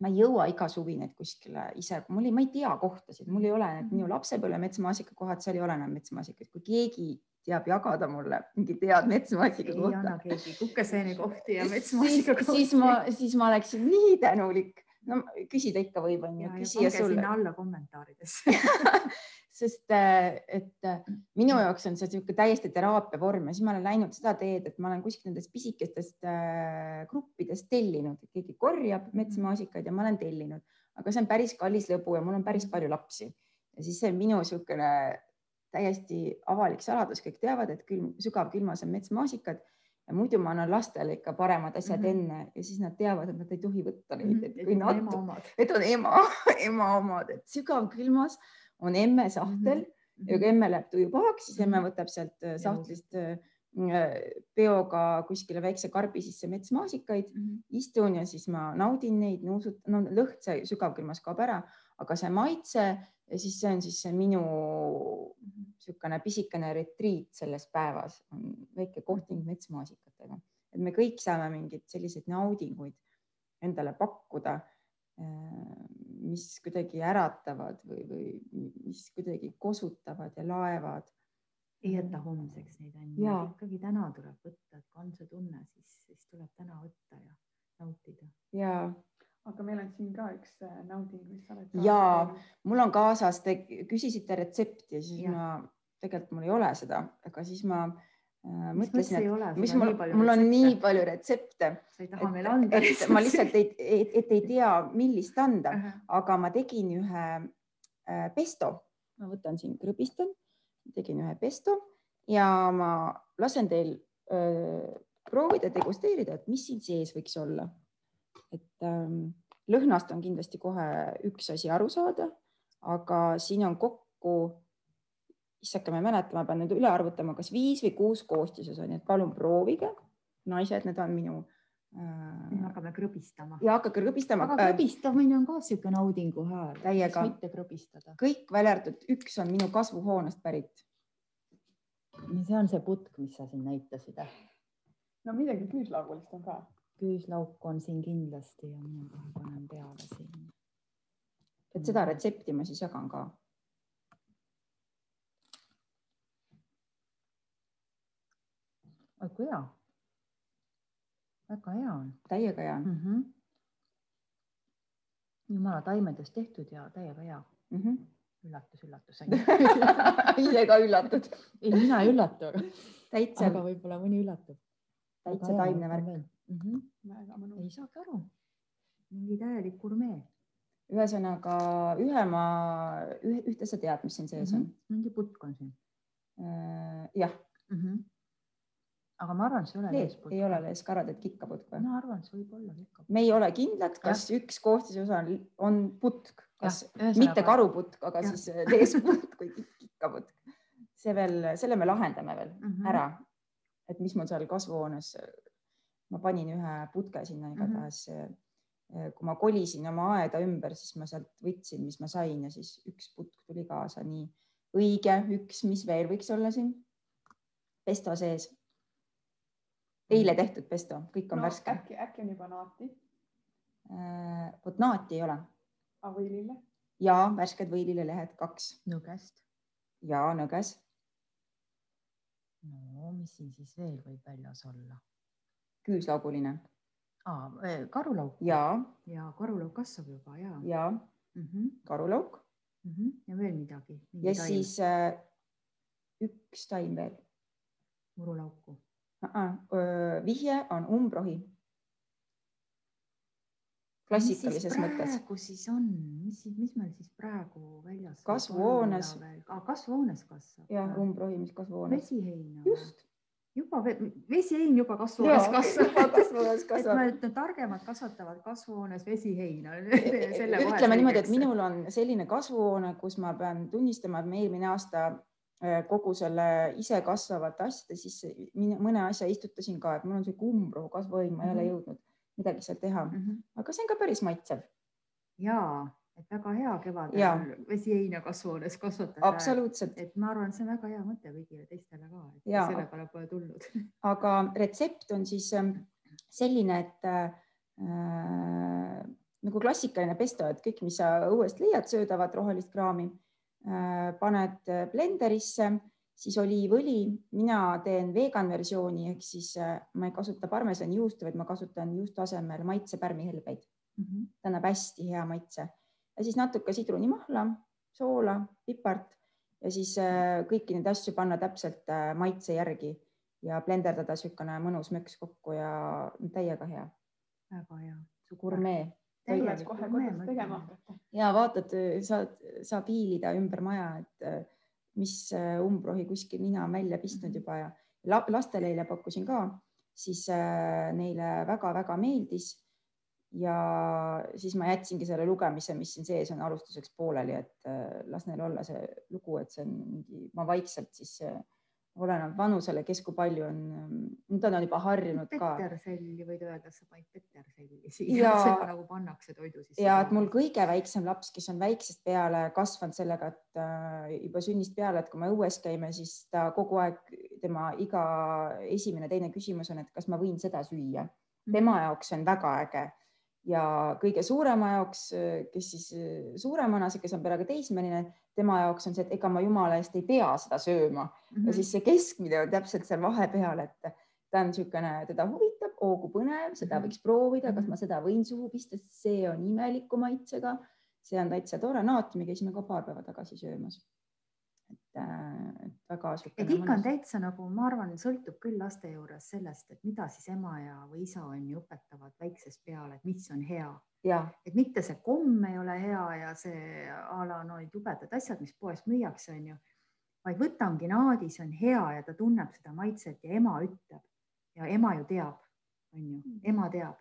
B: ma ei jõua iga suvi neid kuskile ise, mul ei, ma ei tea kohtasid, mul ei ole need minu lapsepõlve metsmaasika kohad, seal ei ole enam metsmaasikaid, kui keegi teab jagada mulle mingit head metsmaasika kohta.
C: ei anna keegi kukeseeni kohti ja metsmaasika kohti.
B: siis ma, siis ma oleksin nii tänulik. no küsida ikka võib, onju.
C: küsija sulle. alla kommentaaridesse
B: sest äh, et äh, minu jaoks on see niisugune täiesti teraapia vorm ja siis ma olen läinud seda teed, et ma olen kuskilt nendest pisikestest äh, gruppidest tellinud, keegi korjab metsmaasikaid ja ma olen tellinud, aga see on päris kallis lõbu ja mul on päris palju lapsi. Ja siis see on minu niisugune täiesti avalik saladus, kõik teavad, et külm, sügavkülmas on metsmaasikad. Ja muidu ma annan lastele ikka paremad asjad mm -hmm. enne. Ja siis nad teavad, et nad ei tohi võtta neid, et kui nad, need on ema, ema omad, et sügavkülmas on emme sahtel. Mm -hmm. ja kui emme läheb tuju pahaks, siis emme võtab sealt äh, sahtlist äh, peoga kuskile väikse karbi sisse metsmaasikaid.
C: Mhm.
B: istun ja siis ma naudin neid, nuusutan, no lõhn see sügavkülmas kaob ära, aga see maitse ja siis see on siis see minu niisugune pisikene retriit selles päevas, on väike kohting metsmaasikatega, et me kõik saame mingeid selliseid naudinguid endale pakkuda, mis kuidagi äratavad või, või mis kuidagi kosutavad ja laevad.
C: ei jäta homseks neid
B: Jaa.
C: ikkagi täna tuleb võtta, et kui on see tunne, siis, siis tuleb täna võtta ja nautida.
B: ja
A: aga meil on siin ka üks äh, nauding, mis sa oled.
B: Jaa. mul on kaasas, te küsisite retsepti ja siis ja. ma, tegelikult mul ei ole seda, aga siis ma äh, mõtlesin, et mis mul mul on nii palju retsepte,
C: sa ei taha
B: et,
C: meile anda
B: ma lihtsalt ei, et, et ei tea, millist anda,
C: Ahah.
B: aga ma tegin ühe äh, pesto, ma võtan siin krõbistan, tegin ühe pesto ja ma lasen teil öö, proovida, degusteerida, et mis siin sees võiks olla. et ähm, lõhnast on kindlasti kohe üks asi aru saada, aga siin on kokku, issake, ma ei mäleta, ma pean nüüd üle arvutama, kas viis või kuus koostisosa, nii et palun proovige. naised, need on minu
C: me
B: äh,
C: hakkame krõbistama.
B: ja hakake krõbistama
C: aga krõbistamine on ka sihuke naudingu hääl.
B: Täiega.
C: mitte krõbistada.
B: kõik välja arvatud üks on minu kasvuhoonest pärit.
C: see on see putk, mis sa siin näitasid.
A: no midagi küüslaagulist on ka.
C: küüslauk on siin kindlasti ja mina kohe panen peale siin.
B: et seda retsepti ma siis jagan ka.
C: Oi kui hea. väga hea on
B: täiega hea
C: mm. -hmm. jumala taimedest tehtud ja täiega hea.
B: mm -hmm.
C: üllatus, üllatus
B: ise ka üllatud.
C: ei, mina ei üllatu, aga,
B: täitsa
C: aga, võib-olla mõni üllatab.
B: täitsa taimne värk.
C: Mm -hmm.
A: väga mõnus.
C: ei saagi aru. mingi täielik gurmee
B: ühesõnaga ühe ma, ühte sa tead, mis siin sees
C: mm.
B: on
C: -hmm. mingi putk on siin
B: -hmm. jah,
C: mm. -hmm. Aga ma arvan, et see ei ole
B: lees
C: leesputk.
B: ei ole lees, karad, et kikkaputk või?
C: ma arvan, et see võib olla ikka.
B: me ei ole kindlad, kas üks koostisosa on, on putk, kas
C: ühesõnaga-
B: mitte karuputk, aga
C: Jah.
B: siis leesputk või kik- kikkaputk. see veel, selle me lahendame veel mm
C: Mhm.
B: -hmm. ära, et mis mul seal kasvuhoones, ma panin ühe putke sinna igatahes mm. -hmm. kui ma kolisin oma aeda ümber, siis ma sealt võtsin, mis ma sain ja siis üks putk tuli kaasa, nii õige üks, mis veel võiks olla siin pesto sees. Eile tehtud pesto, kõik on
A: no,
B: värske.
A: äkki, äkki on juba naati,
B: vot naati ei ole
A: aga võilille.
B: ja värsked võililelehed kaks
C: nõgest.
B: ja nõges.
C: no mis siin siis veel võib väljas olla?
B: küüslauguline
C: aa, karulauk.
B: ja,
C: ja karulauk kasvab juba ja.
B: ja
C: Mm -hmm.
B: karulauk
C: Mm -hmm. ja veel midagi.
B: ja siis äh, üks taim veel
C: murulauku.
B: Vihje on umbrohi. klassikalises mõttes.
C: praegu siis on, mis, mis meil siis praegu väljas?
B: Kasvuhoones..
C: kasvuhoones kasvab.
B: jah, umbrohi, mis kasvuhoones.
C: vesiheina.
B: just.
C: juba ve- vesihein juba kasvuhoones kasvab.
B: kasvuhoones
C: et
B: kasvab
C: ma, et targemad kasvatavad kasvuhoones vesiheina.
B: ütleme niimoodi, et minul on selline kasvuhoone, kus ma pean tunnistama, et ma eelmine aasta kogu selle ise kasvavate asjade sisse mõne asja istutasin ka, et mul on see kumbrohu kasvuõim, ma ei ole
C: Mhm.
B: jõudnud midagi seal teha,
C: -hmm.
B: aga see on ka päris maitsev.
C: ja, et väga hea kevadel vesiheina kasvuhoones kasvatada.
B: absoluutselt,
C: et ma arvan, et see on väga hea mõte kõigile teistele ka, et
B: Jaa.
C: selle peale pole tulnud.
B: aga retsept on siis ähm, selline, et äh, nagu klassikaline pesto, et kõik, mis sa õuest leiad, söödavat rohelist kraami äh,, paned blenderisse, siis oliivõli, mina teen vegan versiooni ehk siis äh, ma ei kasuta parmesani juustu, vaid ma kasutan juustu asemel maitsepärmihelbeid, ta annab hästi hea maitse. Ja siis natuke sidrunimahla, soola, pipart ja siis äh, kõiki neid asju panna täpselt äh, maitse järgi ja blenderdada niisugune mõnus möks kokku ja täiega hea.
C: väga hea.
B: gurmee
A: tuleks kohe kodus tegema hakata.
B: ja vaatad, saad, saab hiilida ümber maja, et äh, mis äh, umbrohi kuskil nina on välja pistnud juba ja la- lastele eile pakkusin ka, siis äh, neile väga-väga meeldis ja siis ma jätsingi selle lugemise, mis siin sees on alustuseks pooleli, et äh, las neil olla see lugu, et see on mingi, ma vaikselt siis äh, oleneb vanusele, kes kui palju on, nüüd on juba harjunud ka.
C: peterselli võid öelda, sa panid peterselli siia, seda nagu pannakse toidu sisse.
B: ja et mul kõige väiksem laps, kes on väiksest peale kasvanud sellega, et äh, juba sünnist peale, et kui me õues käime, siis ta kogu aeg, tema iga esimene-teine küsimus on, et kas ma võin seda süüa. tema jaoks on väga äge ja kõige suurema jaoks, kes siis suuremana, see, kes on peaaegu teismeline, tema jaoks on see, et ega ma jumala eest ei pea seda sööma mm -hmm. ja siis see keskmine on täpselt seal vahepeal, et ta on niisugune, teda huvitab, oo kui põnev, seda mhm. võiks proovida, kas mhm. ma seda võin suhu pista, see on imeliku maitsega, see on täitsa tore, naati me käisime ka paar päeva tagasi söömas et, äh, et väga.
C: et ikka on täitsa nagu, ma arvan, sõltub küll laste juures sellest, et mida siis ema ja, või isa on ju õpetavad väiksest peale, et mis on hea. et mitte see komm ei ole hea ja see a la no jubedad asjad, mis poes müüakse, on ju, vaid võtangi naadi, see on hea ja ta tunneb seda maitset ja ema ütleb ja ema ju teab, on ju, ema teab,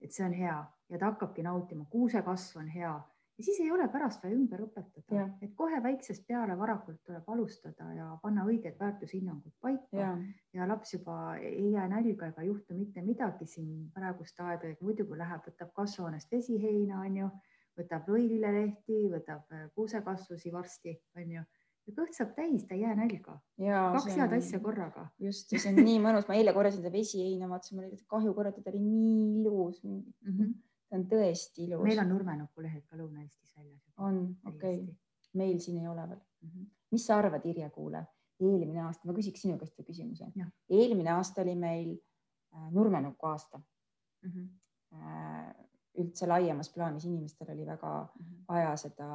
C: et see on hea ja ta hakkabki nautima, kuusekasv on hea ja siis ei ole pärast vaja ümber õpetada, et kohe väiksest peale varakult tuleb alustada ja panna õiged väärtushinnangud paika. Ja, ja laps juba ei jää nälga ega juhtu mitte midagi siin praeguste aegadega, muidu kui läheb, võtab kasvuhoonest vesiheina, onju, võtab lõililehti, võtab äh, kuusekasvusi varsti, onju ja kõht saab täis, ta ei jää nälga. kaks head asja korraga.
B: just, see on nii mõnus, ma eile korjasin seda vesiheina, vaatasin, mul oli kahju korjata, ta oli nii ilus. Mm. -hmm see on tõesti ilus.
C: meil on Nurmenuku lehed ka Lõuna-Eestis väljas.
B: on, okei okay., meil siin ei ole veel mm. -hmm. mis sa arvad, Irje Kuule, eelmine aasta, ma küsiks sinu käest ühe küsimuse. eelmine aasta oli meil äh, Nurmenuku aasta mm. -hmm. Üldse laiemas plaanis inimestel oli väga mm -hmm. vaja seda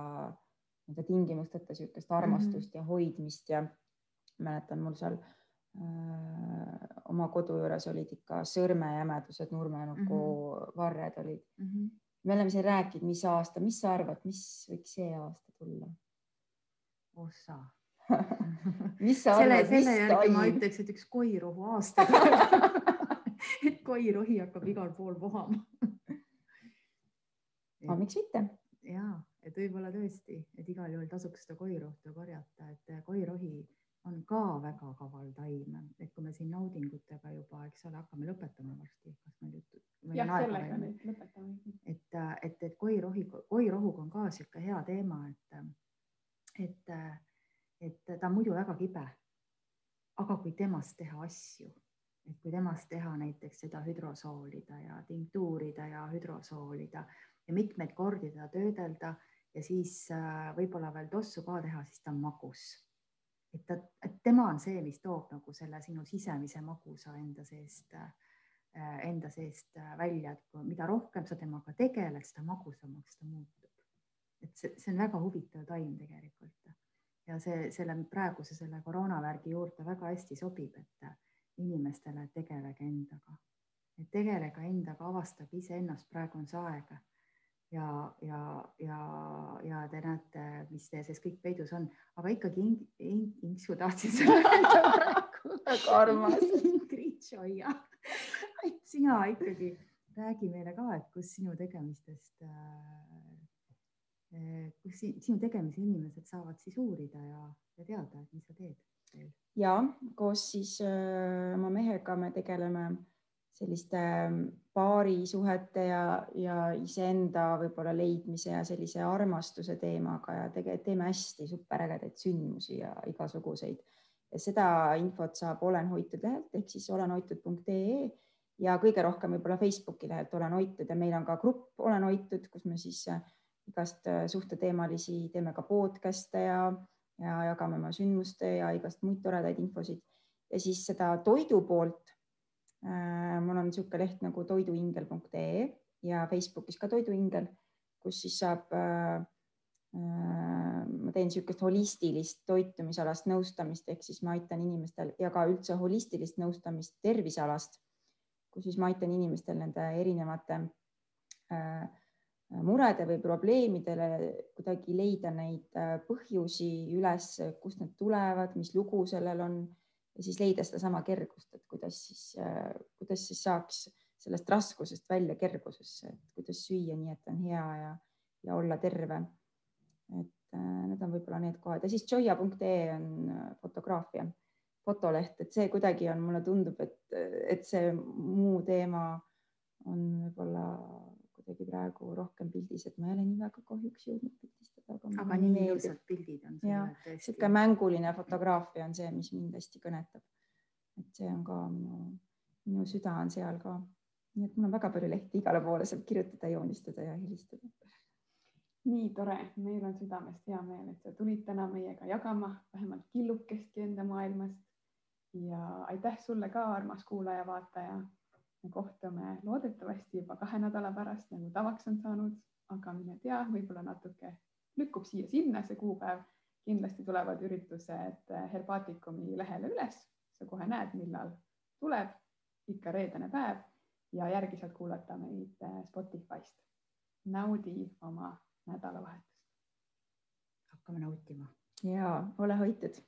B: nii-öelda tingimusteta niisugust armastust mm -hmm. ja hoidmist ja mäletan mul seal Äh, oma kodu juures olid ikka sõrmejämedused, nurmenuku mm -hmm. varred olid mm. -hmm. me oleme siin rääkinud, mis aasta, mis sa arvad, mis võiks see aasta tulla?
C: ossa
B: mis sa arvad,
C: mis selle järgi ma ütleks, et üks koirohu aasta et koirohi hakkab igal pool vohama
B: aga miks mitte?
C: ja, et võib-olla tõesti, et igal juhul tasuks seda koirohtu korjata, et koirohi on ka väga kaval taim, et kui me siin naudingutega juba, eks ole, hakkame lõpetama varsti, kas meil jutud.
A: jah, sellega nüüd lõpetame.
C: et, et, et koirohi, koirohuga on ka niisugune hea teema, et, et, et ta on muidu väga kibe. aga kui temast teha asju, et kui temast teha näiteks seda hüdrosoolida ja tinktuurida ja hüdrosoolida ja mitmeid kordi teda töödelda ja siis äh, võib-olla veel tossu ka teha, siis ta on magus et ta, et tema on see, mis toob nagu selle sinu sisemise magusa enda seest, äh, enda seest äh, välja, et mida rohkem sa temaga tegeled, seda magusamaks ta muutub. et see, see on väga huvitav taim tegelikult. Ja see selle praeguse selle koroonavärgi juurde väga hästi sobib, et inimestele tegelege endaga, tegelege endaga, avastage iseennast, praegu on see aeg ja, ja, ja, ja te näete, mis teie sees kõik peidus on, aga ikkagi ing, ing, Inksu tahtsin sulle öelda praegu.
B: väga armas.
C: Ingrid Šoia, et sina ikkagi räägi meile ka, et kus sinu tegemistest äh,, kus sinu tegemisi inimesed saavad siis uurida ja, ja teada, et mis sa teed.
B: ja koos siis äh, oma mehega me tegeleme selliste paarisuhete ja, ja iseenda võib-olla leidmise ja sellise armastuse teemaga ja tegelikult teeme hästi superägedaid sündmusi ja igasuguseid. ja seda infot saab Olen hoitud lehelt ehk siis olenhoitud.ee ja kõige rohkem võib-olla Facebooki lehelt Olen hoitud ja meil on ka grupp Olen hoitud, kus me siis äh, igast äh, suhteteemalisi teeme ka podcast'e ja, ja jagame oma sündmuste ja igast muid toredaid infosid ja siis seda toidu poolt mul on niisugune leht nagu toiduingel.ee ja Facebookis ka Toiduingel, kus siis saab äh, äh, ma teen niisugust holistilist toitumisalast nõustamist, ehk siis ma aitan inimestel ja ka üldse holistilist nõustamist tervisealast, kus siis ma aitan inimestel nende erinevate murede või probleemidele kuidagi leida neid põhjusi üles, kust need tulevad, mis lugu sellel on ja siis leida sedasama kergust, et kuidas siis, kuidas siis saaks sellest raskusest välja kergusesse, et kuidas süüa nii, et on hea ja, ja olla terve. et äh, need on võib-olla need kohad ja siis joia.ee on äh, fotograafia, fotoleht, et see kuidagi on, mulle tundub, et, et see muu teema on võib-olla kuidagi praegu rohkem pildis, et ma ei ole nii väga kahjuks jõudnud pildistada.
C: Aga nii ilusad pildid on.
B: niisugune mänguline fotograafia on see, mis mind hästi kõnetab. et see on ka minu, minu süda on seal ka nii et mul on väga palju lehti igale poole saab kirjutada, joonistada ja helistada.
A: nii tore, meil on südamest hea meel, et sa tulid täna meiega jagama vähemalt killukestki enda maailmast. ja aitäh sulle ka, armas kuulaja-vaataja. me kohtume loodetavasti juba kahe nädala pärast, nagu tavaks on saanud, aga mine tea, võib-olla natuke lükkub siia-sinna see kuupäev. kindlasti tulevad üritused Herbaatikumi lehele üles, sa kohe näed, millal tuleb, ikka reedene päev ja järgi saad kuulata meid äh, Spotify'st. naudi oma nädalavahetust.
C: hakkame nautima.
B: ja ole hoitud